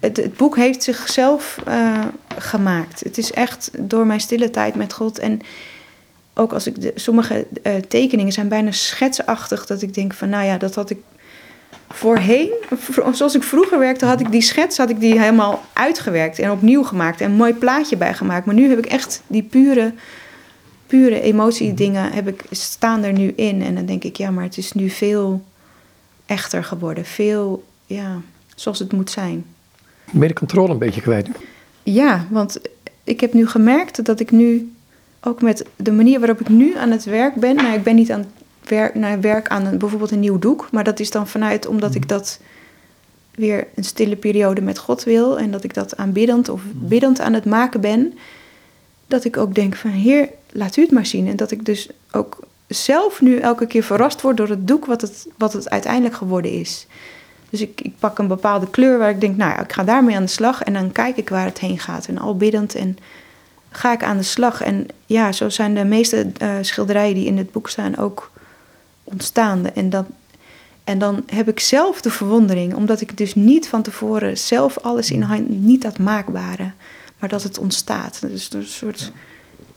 Het, het boek heeft zichzelf uh, gemaakt. Het is echt door mijn stille tijd met God. En ook als ik de, sommige uh, tekeningen zijn bijna schetsachtig. Dat ik denk van nou ja, dat had ik voorheen, zoals ik vroeger werkte, had ik die schets had ik die helemaal uitgewerkt en opnieuw gemaakt en een mooi plaatje bijgemaakt. Maar nu heb ik echt die pure, pure emotiedingen heb ik, staan er nu in. En dan denk ik, ja, maar het is nu veel echter geworden. Veel, ja, zoals het moet zijn. Ben je de controle een beetje kwijt? Ja, want ik heb nu gemerkt dat ik nu, ook met de manier waarop ik nu aan het werk ben, nou, ik ben niet aan werk, naar werk aan een, bijvoorbeeld een nieuw doek. Maar dat is dan vanuit omdat ik dat weer een stille periode met God wil. En dat ik dat aanbiddend of biddend aan het maken ben. Dat ik ook denk van Heer, laat u het maar zien. En dat ik dus ook zelf nu elke keer verrast word door het doek wat het, wat het uiteindelijk geworden is. Dus ik, ik pak een bepaalde kleur waar ik denk, nou ja, ik ga daarmee aan de slag. En dan kijk ik waar het heen gaat. En al biddend en ga ik aan de slag. En ja, zo zijn de meeste uh, schilderijen die in het boek staan ook ontstaande. En, dat, en dan heb ik zelf de verwondering, omdat ik dus niet van tevoren zelf alles in hand, niet dat maakbare, maar dat het ontstaat. Dus een soort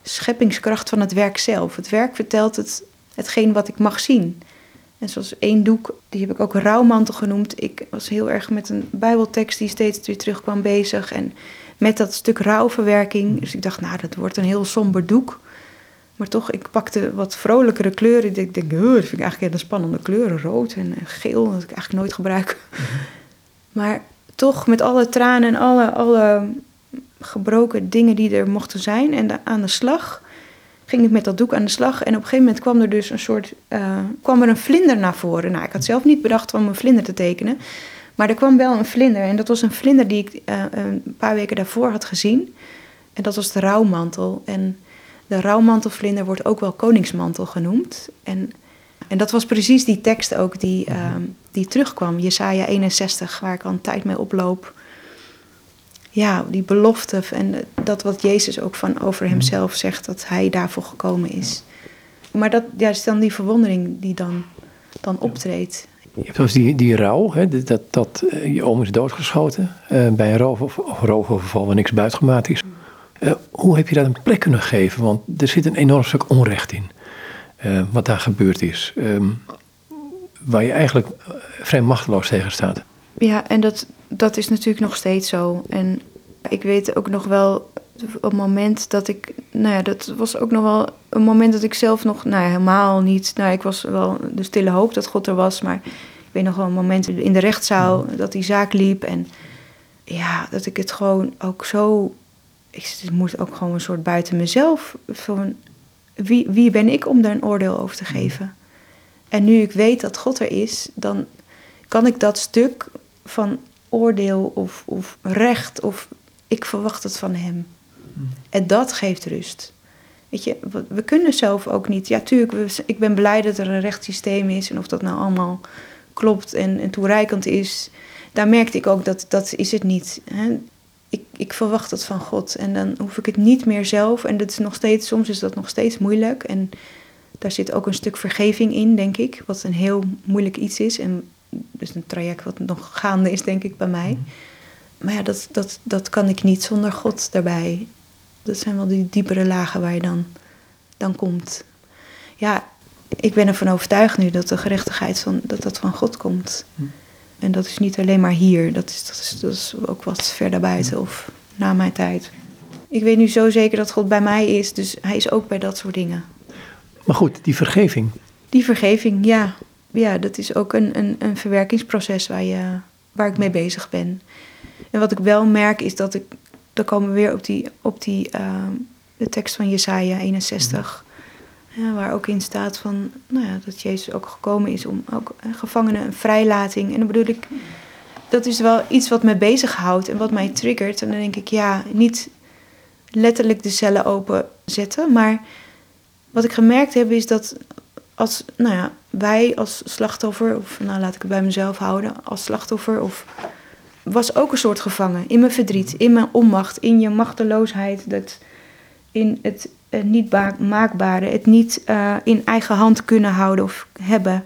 scheppingskracht van het werk zelf. Het werk vertelt het, hetgeen wat ik mag zien. En zoals één doek, die heb ik ook rouwmantel genoemd. Ik was heel erg met een bijbeltekst die steeds weer terugkwam bezig. En met dat stuk rouwverwerking. Dus ik dacht, nou, dat wordt een heel somber doek. Maar toch, ik pakte wat vrolijkere kleuren. Ik denk, dat vind ik eigenlijk hele spannende kleuren. Rood en geel, dat ik eigenlijk nooit gebruik. Mhm. Maar toch, met alle tranen en alle, alle gebroken dingen die er mochten zijn. En aan de slag ging ik met dat doek aan de slag. En op een gegeven moment kwam er dus een soort... Uh, kwam er een vlinder naar voren. Nou, ik had zelf niet bedacht om een vlinder te tekenen. Maar er kwam wel een vlinder. En dat was een vlinder die ik uh, een paar weken daarvoor had gezien. En dat was de rouwmantel. En de rouwmantelvlinder wordt ook wel koningsmantel genoemd. En, en dat was precies die tekst ook die, uh, die terugkwam. Jesaja 61, waar ik al een tijd mee oploop. Ja, die belofte en dat wat Jezus ook van over mhm. hemzelf zegt, dat hij daarvoor gekomen is. Maar dat ja, is dan die verwondering die dan, dan optreedt. Je hebt dus die, die rouw, hè, dat, dat uh, je oom is doodgeschoten uh, bij een roof of, of roofoverval waar niks buitgemaakt is. Uh, hoe heb je dat een plek kunnen geven? Want er zit een enorm stuk onrecht in. Uh, wat daar gebeurd is. Um, waar je eigenlijk eh, vrij machteloos tegen staat. Ja, en dat, dat is natuurlijk nog steeds zo. En ik weet ook nog wel een moment dat ik. Nou ja, dat was ook nog wel een moment dat ik zelf nog. Nou ja, helemaal niet. Nou, ik was wel de stille hoop dat God er was. Maar ik weet nog wel een moment in de rechtszaal dat die zaak liep. En ja, dat ik het gewoon ook zo ik moet ook gewoon een soort buiten mezelf. Van, wie, wie ben ik om daar een oordeel over te geven? En nu ik weet dat God er is, dan kan ik dat stuk van oordeel of, of recht, of ik verwacht het van Hem. Mm. En dat geeft rust. Weet je, we kunnen zelf ook niet. Ja, tuurlijk, ik ben blij dat er een rechtssysteem is en of dat nou allemaal klopt en, en toereikend is. Daar merkte ik ook dat dat is het niet. Hè? Ik, ik verwacht het van God. En dan hoef ik het niet meer zelf. En dat is nog steeds, soms is dat nog steeds moeilijk. En daar zit ook een stuk vergeving in, denk ik. Wat een heel moeilijk iets is. En dus een traject wat nog gaande is, denk ik, bij mij. Mhm. Maar ja, dat, dat, dat kan ik niet zonder God daarbij. Dat zijn wel die diepere lagen waar je dan, dan komt. Ja, ik ben ervan overtuigd nu dat de gerechtigheid van, dat dat van God komt. Mhm. En dat is niet alleen maar hier, dat is, dat is, dat is ook wat verder buiten of na mijn tijd. Ik weet nu zo zeker dat God bij mij is, dus hij is ook bij dat soort dingen. Maar goed, die vergeving. Die vergeving, ja. Ja, dat is ook een, een, een verwerkingsproces waar, je, waar ik mee bezig ben. En wat ik wel merk is dat ik, dan komen we weer op die, op die uh, de tekst van Jesaja 61. Waar ook in staat van, nou ja, dat Jezus ook gekomen is om ook gevangenen een vrijlating. En dan bedoel ik dat is wel iets wat me bezighoudt en wat mij triggert. En dan denk ik, ja, niet letterlijk de cellen openzetten. Maar wat ik gemerkt heb is dat als, nou ja, wij als slachtoffer, of nou laat ik het bij mezelf houden, als slachtoffer, of was ook een soort gevangen in mijn verdriet, in mijn onmacht, in je machteloosheid, dat, in het, niet maakbare, het niet uh, in eigen hand kunnen houden of hebben.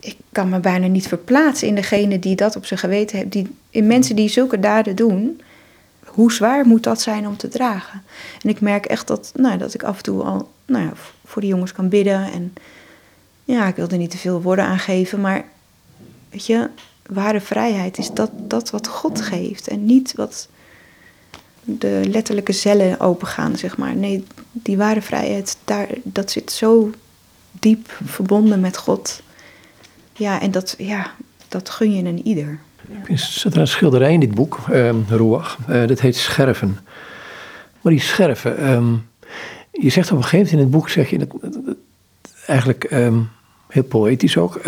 Ik kan me bijna niet verplaatsen in degene die dat op zijn geweten heeft, die, in mensen die zulke daden doen hoe zwaar moet dat zijn om te dragen? En ik merk echt dat, nou, dat ik af en toe al nou ja, voor die jongens kan bidden. En ja, ik wil er niet te veel woorden aan geven, maar weet je, ware vrijheid is dat, dat wat God geeft en niet wat de letterlijke cellen opengaan, zeg maar. Nee, die ware vrijheid, daar, dat zit zo diep verbonden met God. Ja, en dat, ja, dat gun je een ieder. Er zit een schilderij in dit boek, um, Roach. Uh, dat heet Scherven. Maar die scherven, um, je zegt op een gegeven moment in het boek, zeg je, dat, eigenlijk um, heel poëtisch ook,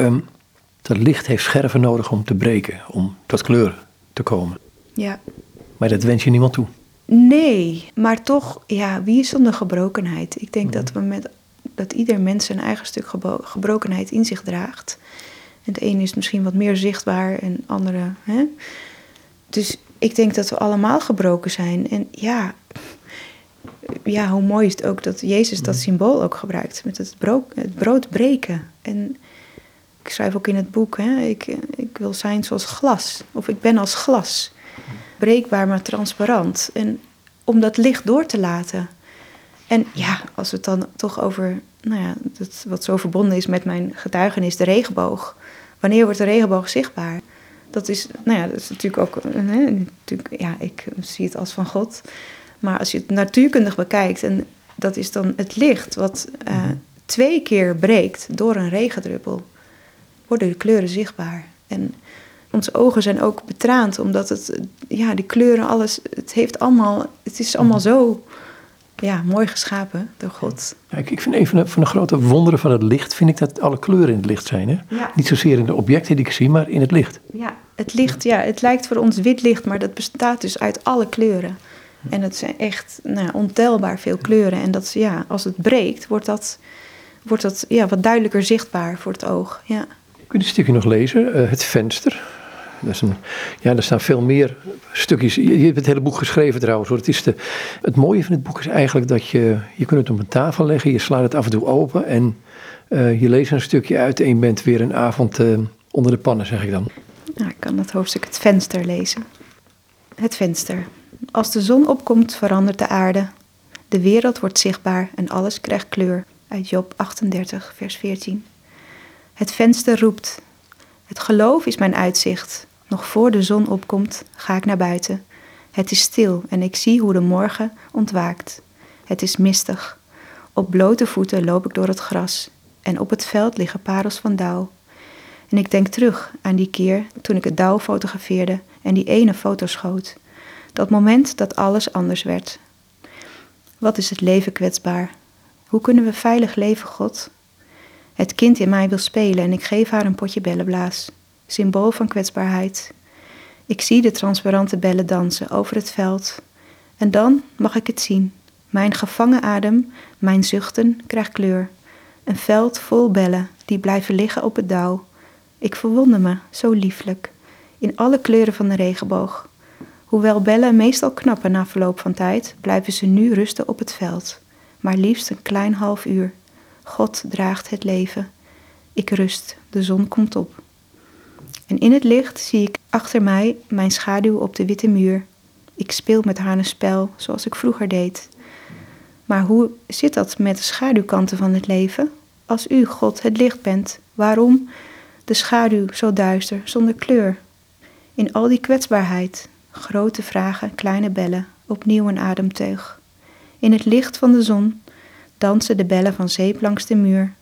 dat licht heeft scherven nodig om te breken, om tot kleur te komen. Ja. Maar dat wens je niemand toe. Nee, maar toch, ja, wie is zonder gebrokenheid? Ik denk dat we met dat ieder mens een eigen stuk gebrokenheid in zich draagt. En de ene is misschien wat meer zichtbaar en andere. Hè? Dus ik denk dat we allemaal gebroken zijn. En ja, ja, hoe mooi is het ook dat Jezus dat symbool ook gebruikt. Met het brood, het brood breken. En ik schrijf ook in het boek, hè, ik, ik wil zijn zoals glas. Of ik ben als glas. Breekbaar, maar transparant. En om dat licht door te laten. En ja, als we het dan toch over, nou ja, dat, wat zo verbonden is met mijn getuigenis, de regenboog. Wanneer wordt de regenboog zichtbaar? Dat is, nou ja, dat is natuurlijk ook, hè, natuurlijk, ja, ik zie het als van God. Maar als je het natuurkundig bekijkt, en dat is dan het licht wat uh, twee keer breekt door een regendruppel, worden de kleuren zichtbaar. En onze ogen zijn ook betraand, omdat het, ja, die kleuren, alles, het heeft allemaal, het is allemaal zo ja, mooi geschapen door God. Ja, ik, ik vind een van de, van de, grote wonderen van het licht, vind ik dat alle kleuren in het licht zijn. Hè? Niet zozeer in de objecten die ik zie, maar in het licht. Ja, het licht, ja, het lijkt voor ons wit licht, maar dat bestaat dus uit alle kleuren. En het zijn echt nou, ontelbaar veel kleuren. En dat, ja, als het breekt, wordt dat, wordt dat ja, wat duidelijker zichtbaar voor het oog. Ja. Kun je een stukje nog lezen? Uh, het venster. Ja, er staan veel meer stukjes. Je, hebt het hele boek geschreven trouwens. Hoor. Het, is de, het mooie van het boek is eigenlijk dat je, je kunt het op een tafel leggen. Je slaat het af en toe open en uh, je leest een stukje uit en je bent weer een avond uh, onder de pannen, zeg ik dan. Nou, ik kan dat hoofdstuk het venster lezen. Het venster. Als de zon opkomt, verandert de aarde. De wereld wordt zichtbaar en alles krijgt kleur. Uit Job 38, vers 14. Het venster roept. Het geloof is mijn uitzicht. Nog voor de zon opkomt, ga ik naar buiten. Het is stil en ik zie hoe de morgen ontwaakt. Het is mistig. Op blote voeten loop ik door het gras en op het veld liggen parels van dauw. En ik denk terug aan die keer toen ik het dauw fotografeerde en die ene foto schoot. Dat moment dat alles anders werd. Wat is het leven kwetsbaar? Hoe kunnen we veilig leven, God? Het kind in mij wil spelen en ik geef haar een potje bellenblaas, symbool van kwetsbaarheid. Ik zie de transparante bellen dansen over het veld. En dan mag ik het zien. Mijn gevangen adem, mijn zuchten krijgt kleur. Een veld vol bellen die blijven liggen op het dauw. Ik verwonder me, zo lieflijk, in alle kleuren van de regenboog. Hoewel bellen meestal knappen na verloop van tijd, blijven ze nu rusten op het veld. Maar liefst een klein half uur. God draagt het leven. Ik rust, de zon komt op. En in het licht zie ik achter mij mijn schaduw op de witte muur. Ik speel met haar een spel zoals ik vroeger deed. Maar hoe zit dat met de schaduwkanten van het leven? Als u, God, het licht bent, waarom de schaduw zo duister, zonder kleur? In al die kwetsbaarheid, grote vragen, kleine bellen, opnieuw een ademteug. In het licht van de zon dansen de bellen van zeep langs de muur.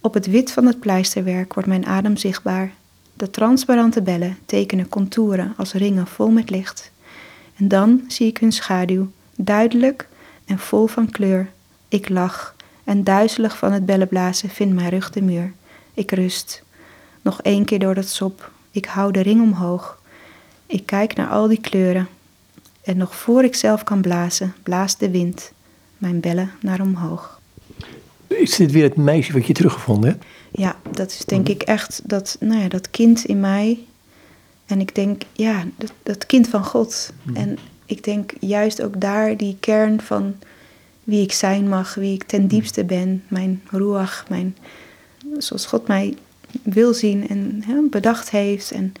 Op het wit van het pleisterwerk wordt mijn adem zichtbaar. De transparante bellen tekenen contouren als ringen vol met licht. En dan zie ik hun schaduw, duidelijk en vol van kleur. Ik lach en duizelig van het bellenblazen vindt mijn rug de muur. Ik rust. Nog één keer door dat sop. Ik hou de ring omhoog. Ik kijk naar al die kleuren. En nog voor ik zelf kan blazen, blaast de wind mijn bellen naar omhoog. Is dit weer het meisje wat je teruggevonden hebt? Ja, dat is denk ik echt dat, nou ja, dat kind in mij. En ik denk, ja, dat, dat kind van God. En ik denk juist ook daar die kern van wie ik zijn mag, wie ik ten diepste ben, mijn ruach, mijn, zoals God mij wil zien en hè, bedacht heeft. En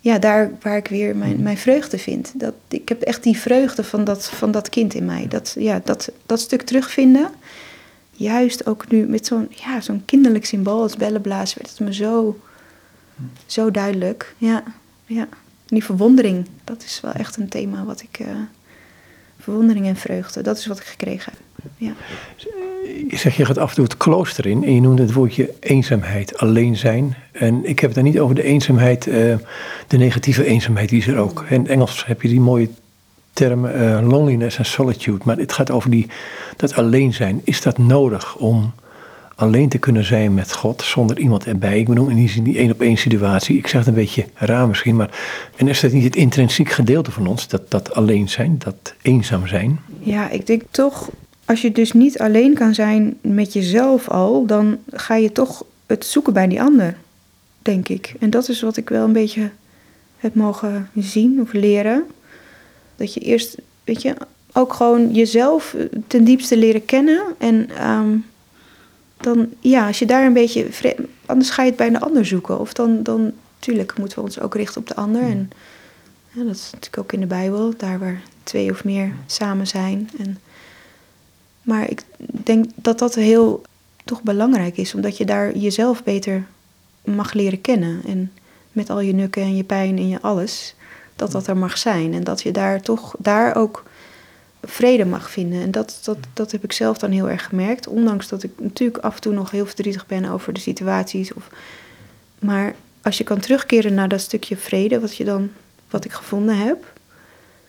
ja, daar waar ik weer mijn, mijn vreugde vind. Dat, ik heb echt die vreugde van dat, van dat kind in mij. Dat, ja, dat, dat stuk terugvinden. Juist ook nu met zo'n ja, zo'n kinderlijk symbool als bellenblazen werd het me zo, zo duidelijk. Ja, ja. die verwondering, dat is wel echt een thema wat ik... Uh, verwondering en vreugde, dat is wat ik gekregen heb. Ja. Je je gaat af en toe het klooster in en je noemde het woordje eenzaamheid, alleen zijn. En ik heb het dan niet over de eenzaamheid, uh, de negatieve eenzaamheid, die is er ook. In Engels heb je die mooie term uh, loneliness en solitude, maar het gaat over die, dat alleen zijn. Is dat nodig om alleen te kunnen zijn met God zonder iemand erbij? Ik bedoel in die die één op één situatie. Ik zeg het een beetje raar misschien, maar en is dat niet het intrinsiek gedeelte van ons, dat, dat alleen zijn, dat eenzaam zijn? Ja, ik denk toch als je dus niet alleen kan zijn met jezelf al, dan ga je toch het zoeken bij die ander, denk ik. En dat is wat ik wel een beetje heb mogen zien of leren. Dat je eerst, weet je, ook gewoon jezelf ten diepste leren kennen. En um, dan, ja, als je daar een beetje, anders ga je het bij een ander zoeken. Of dan, dan, natuurlijk moeten we ons ook richten op de ander. En ja, dat is natuurlijk ook in de Bijbel, daar waar twee of meer samen zijn. En maar ik denk dat dat heel toch belangrijk is, omdat je daar jezelf beter mag leren kennen. En met al je nukken en je pijn en je alles, dat dat er mag zijn. En dat je daar toch daar ook vrede mag vinden. En dat, dat, dat heb ik zelf dan heel erg gemerkt. Ondanks dat ik natuurlijk af en toe nog heel verdrietig ben over de situaties. Of, maar als je kan terugkeren naar dat stukje vrede, wat, je dan, wat ik gevonden heb,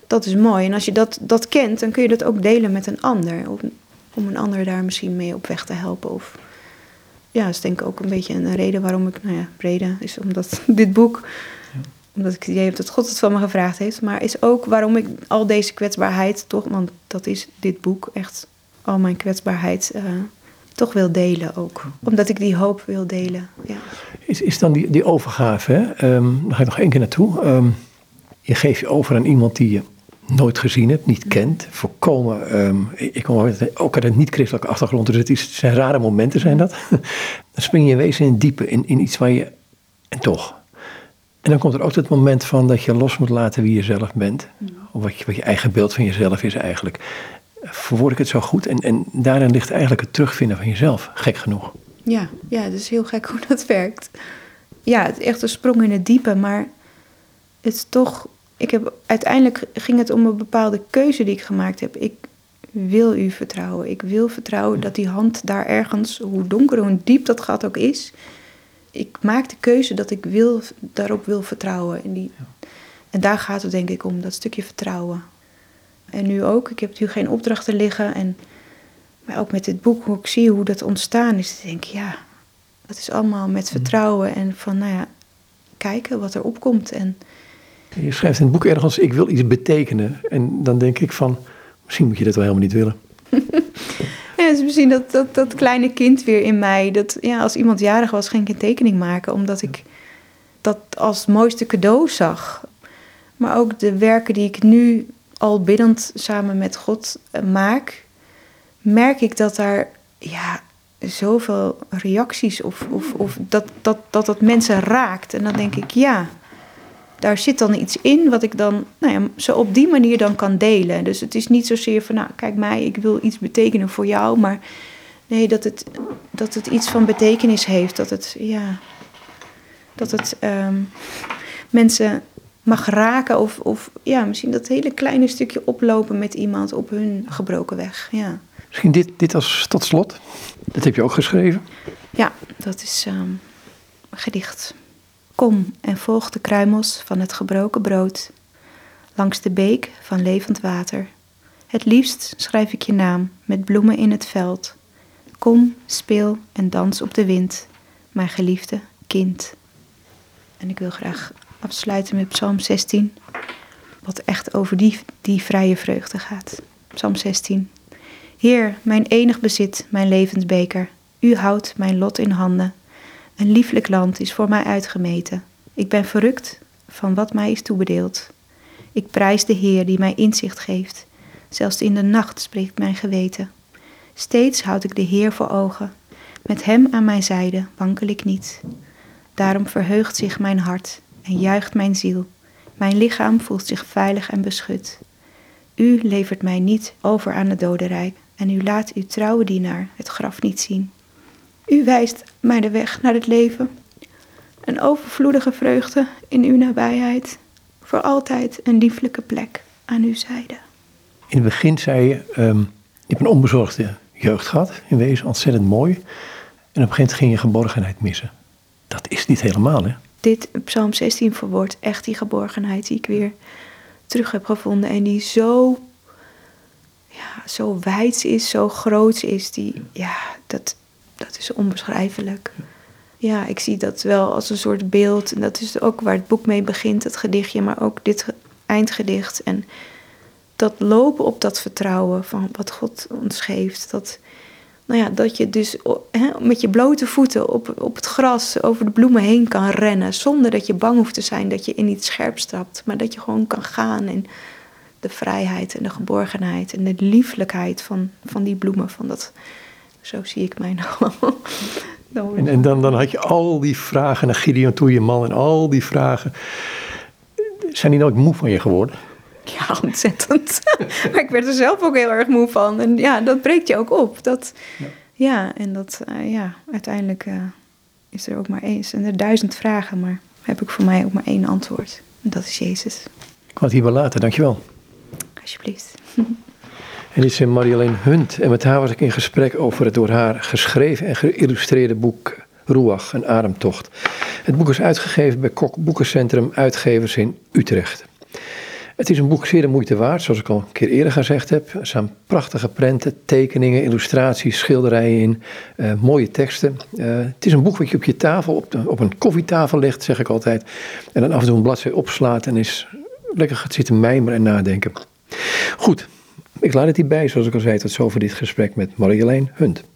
dat is mooi. En als je dat, dat kent, dan kun je dat ook delen met een ander om een ander daar misschien mee op weg te helpen. Of ja, dat is denk ik ook een beetje een reden waarom ik, nou ja, reden is omdat dit boek, omdat ik het idee heb dat God het van me gevraagd heeft, maar is ook waarom ik al deze kwetsbaarheid toch, want dat is dit boek echt, al mijn kwetsbaarheid. Uh, toch wil delen ook. Omdat ik die hoop wil delen. Ja. Is, is dan die, die overgave, hè? Um, daar ga ik nog één keer naartoe. Um, je geeft je over aan iemand die je nooit gezien hebt, niet kent. Voorkomen, um, ik kom ook uit een niet-christelijke achtergrond, dus het, het zijn rare momenten zijn dat. dan spring je in wezen in diepe, in, in iets waar je, en toch. En dan komt er ook het moment van dat je los moet laten wie je zelf bent. Of wat je, wat je eigen beeld van jezelf is eigenlijk. Verwoord ik het zo goed? En, en daarin ligt eigenlijk het terugvinden van jezelf, gek genoeg. Ja, ja, het is heel gek hoe dat werkt. Ja, het is echt een sprong in het diepe, maar het is toch ik heb, uiteindelijk ging het om een bepaalde keuze die ik gemaakt heb. Ik wil u vertrouwen. Ik wil vertrouwen dat die hand daar ergens, hoe donker, hoe diep dat gat ook is. Ik maak de keuze dat ik wil, daarop wil vertrouwen. En, die, en daar gaat het denk ik om, dat stukje vertrouwen. En nu ook, ik heb nu geen opdrachten liggen. En, maar ook met dit boek, hoe ik zie hoe dat ontstaan is, denk ik, ja, dat is allemaal met vertrouwen. En van, nou ja, kijken wat er opkomt. En je schrijft in het boek ergens, ik wil iets betekenen. En dan denk ik van, misschien moet je dat wel helemaal niet willen. ja, is misschien dat, dat, dat kleine kind weer in mij. Dat ja, als iemand jarig was, ging ik een tekening maken. Omdat ik dat als mooiste cadeau zag. Maar ook de werken die ik nu al biddend samen met God eh, maak, merk ik dat daar ja, zoveel reacties of, of, of dat, dat, dat dat mensen raakt. En dan denk ik, ja, daar zit dan iets in wat ik dan nou ja, zo op die manier dan kan delen. Dus het is niet zozeer van, nou kijk mij, ik wil iets betekenen voor jou, maar nee, dat het, dat het iets van betekenis heeft. Dat het, ja, dat het ehm, mensen mag raken of, of ja, misschien dat hele kleine stukje oplopen met iemand op hun gebroken weg. Ja. Misschien dit, dit als tot slot. Dat heb je ook geschreven. Ja, dat is um, een gedicht. Kom en volg de kruimels van het gebroken brood, langs de beek van levend water. Het liefst schrijf ik je naam met bloemen in het veld. Kom, speel en dans op de wind, mijn geliefde kind. En ik wil graag afsluiten met Psalm 16. Wat echt over die, die vrije vreugde gaat. Psalm 16. Heer, mijn enig bezit, mijn levensbeker. U houdt mijn lot in handen. Een lieflijk land is voor mij uitgemeten. Ik ben verrukt van wat mij is toebedeeld. Ik prijs de Heer die mij inzicht geeft. Zelfs in de nacht spreekt mijn geweten. Steeds houd ik de Heer voor ogen. Met Hem aan mijn zijde wankel ik niet. Daarom verheugt zich mijn hart en juicht mijn ziel. Mijn lichaam voelt zich veilig en beschut. U levert mij niet over aan het dodenrijk en u laat uw trouwe dienaar het graf niet zien. U wijst mij de weg naar het leven. Een overvloedige vreugde in uw nabijheid. Voor altijd een lieflijke plek aan uw zijde. In het begin zei je, um, je hebt een onbezorgde jeugd gehad, in wezen ontzettend mooi. En op een gegeven moment ging je geborgenheid missen. Dat is niet helemaal, hè? Dit Psalm 16 verwoordt echt die geborgenheid die ik weer terug heb gevonden. En die zo, ja, zo wijd is, zo groot is. Die, ja, dat, dat is onbeschrijfelijk. Ja, ik zie dat wel als een soort beeld. En dat is ook waar het boek mee begint, het gedichtje, maar ook dit eindgedicht. En dat lopen op dat vertrouwen van wat God ons geeft. Dat, nou ja, dat je dus met je blote voeten op, op het gras over de bloemen heen kan rennen. Zonder dat je bang hoeft te zijn dat je in iets scherp stapt. Maar dat je gewoon kan gaan in de vrijheid en de geborgenheid en de lieflijkheid van, van die bloemen. Van dat, zo zie ik mij nou. en, en dan, dan had je al die vragen naar Gideon toe, je man, en al die vragen. Zijn die nooit moe van je geworden? Ja, ontzettend. maar ik werd er zelf ook heel erg moe van. En ja, dat breekt je ook op. Dat, ja. ja en dat, uh, ja, uiteindelijk uh, is er ook maar één. En er duizend vragen, maar heb ik voor mij ook maar één antwoord. En dat is Jezus. Ik had hier wel later, dankjewel. Alsjeblieft. En dit is Marjolein Hunt. En met haar was ik in gesprek over het door haar geschreven en geïllustreerde boek Ruach, een ademtocht. Het boek is uitgegeven bij Kok Boekencentrum Uitgevers in Utrecht. Het is een boek zeer de moeite waard, zoals ik al een keer eerder gezegd heb. Er staan prachtige prenten, tekeningen, illustraties, schilderijen in, uh, mooie teksten. Uh, het is een boek wat je op je tafel, op, de, op een koffietafel legt, zeg ik altijd. En dan af en toe een bladzij opslaat en is lekker gaat zitten mijmeren en nadenken. Goed, ik laat het hierbij, zoals ik al zei, tot zover dit gesprek met Marjolein Hunt.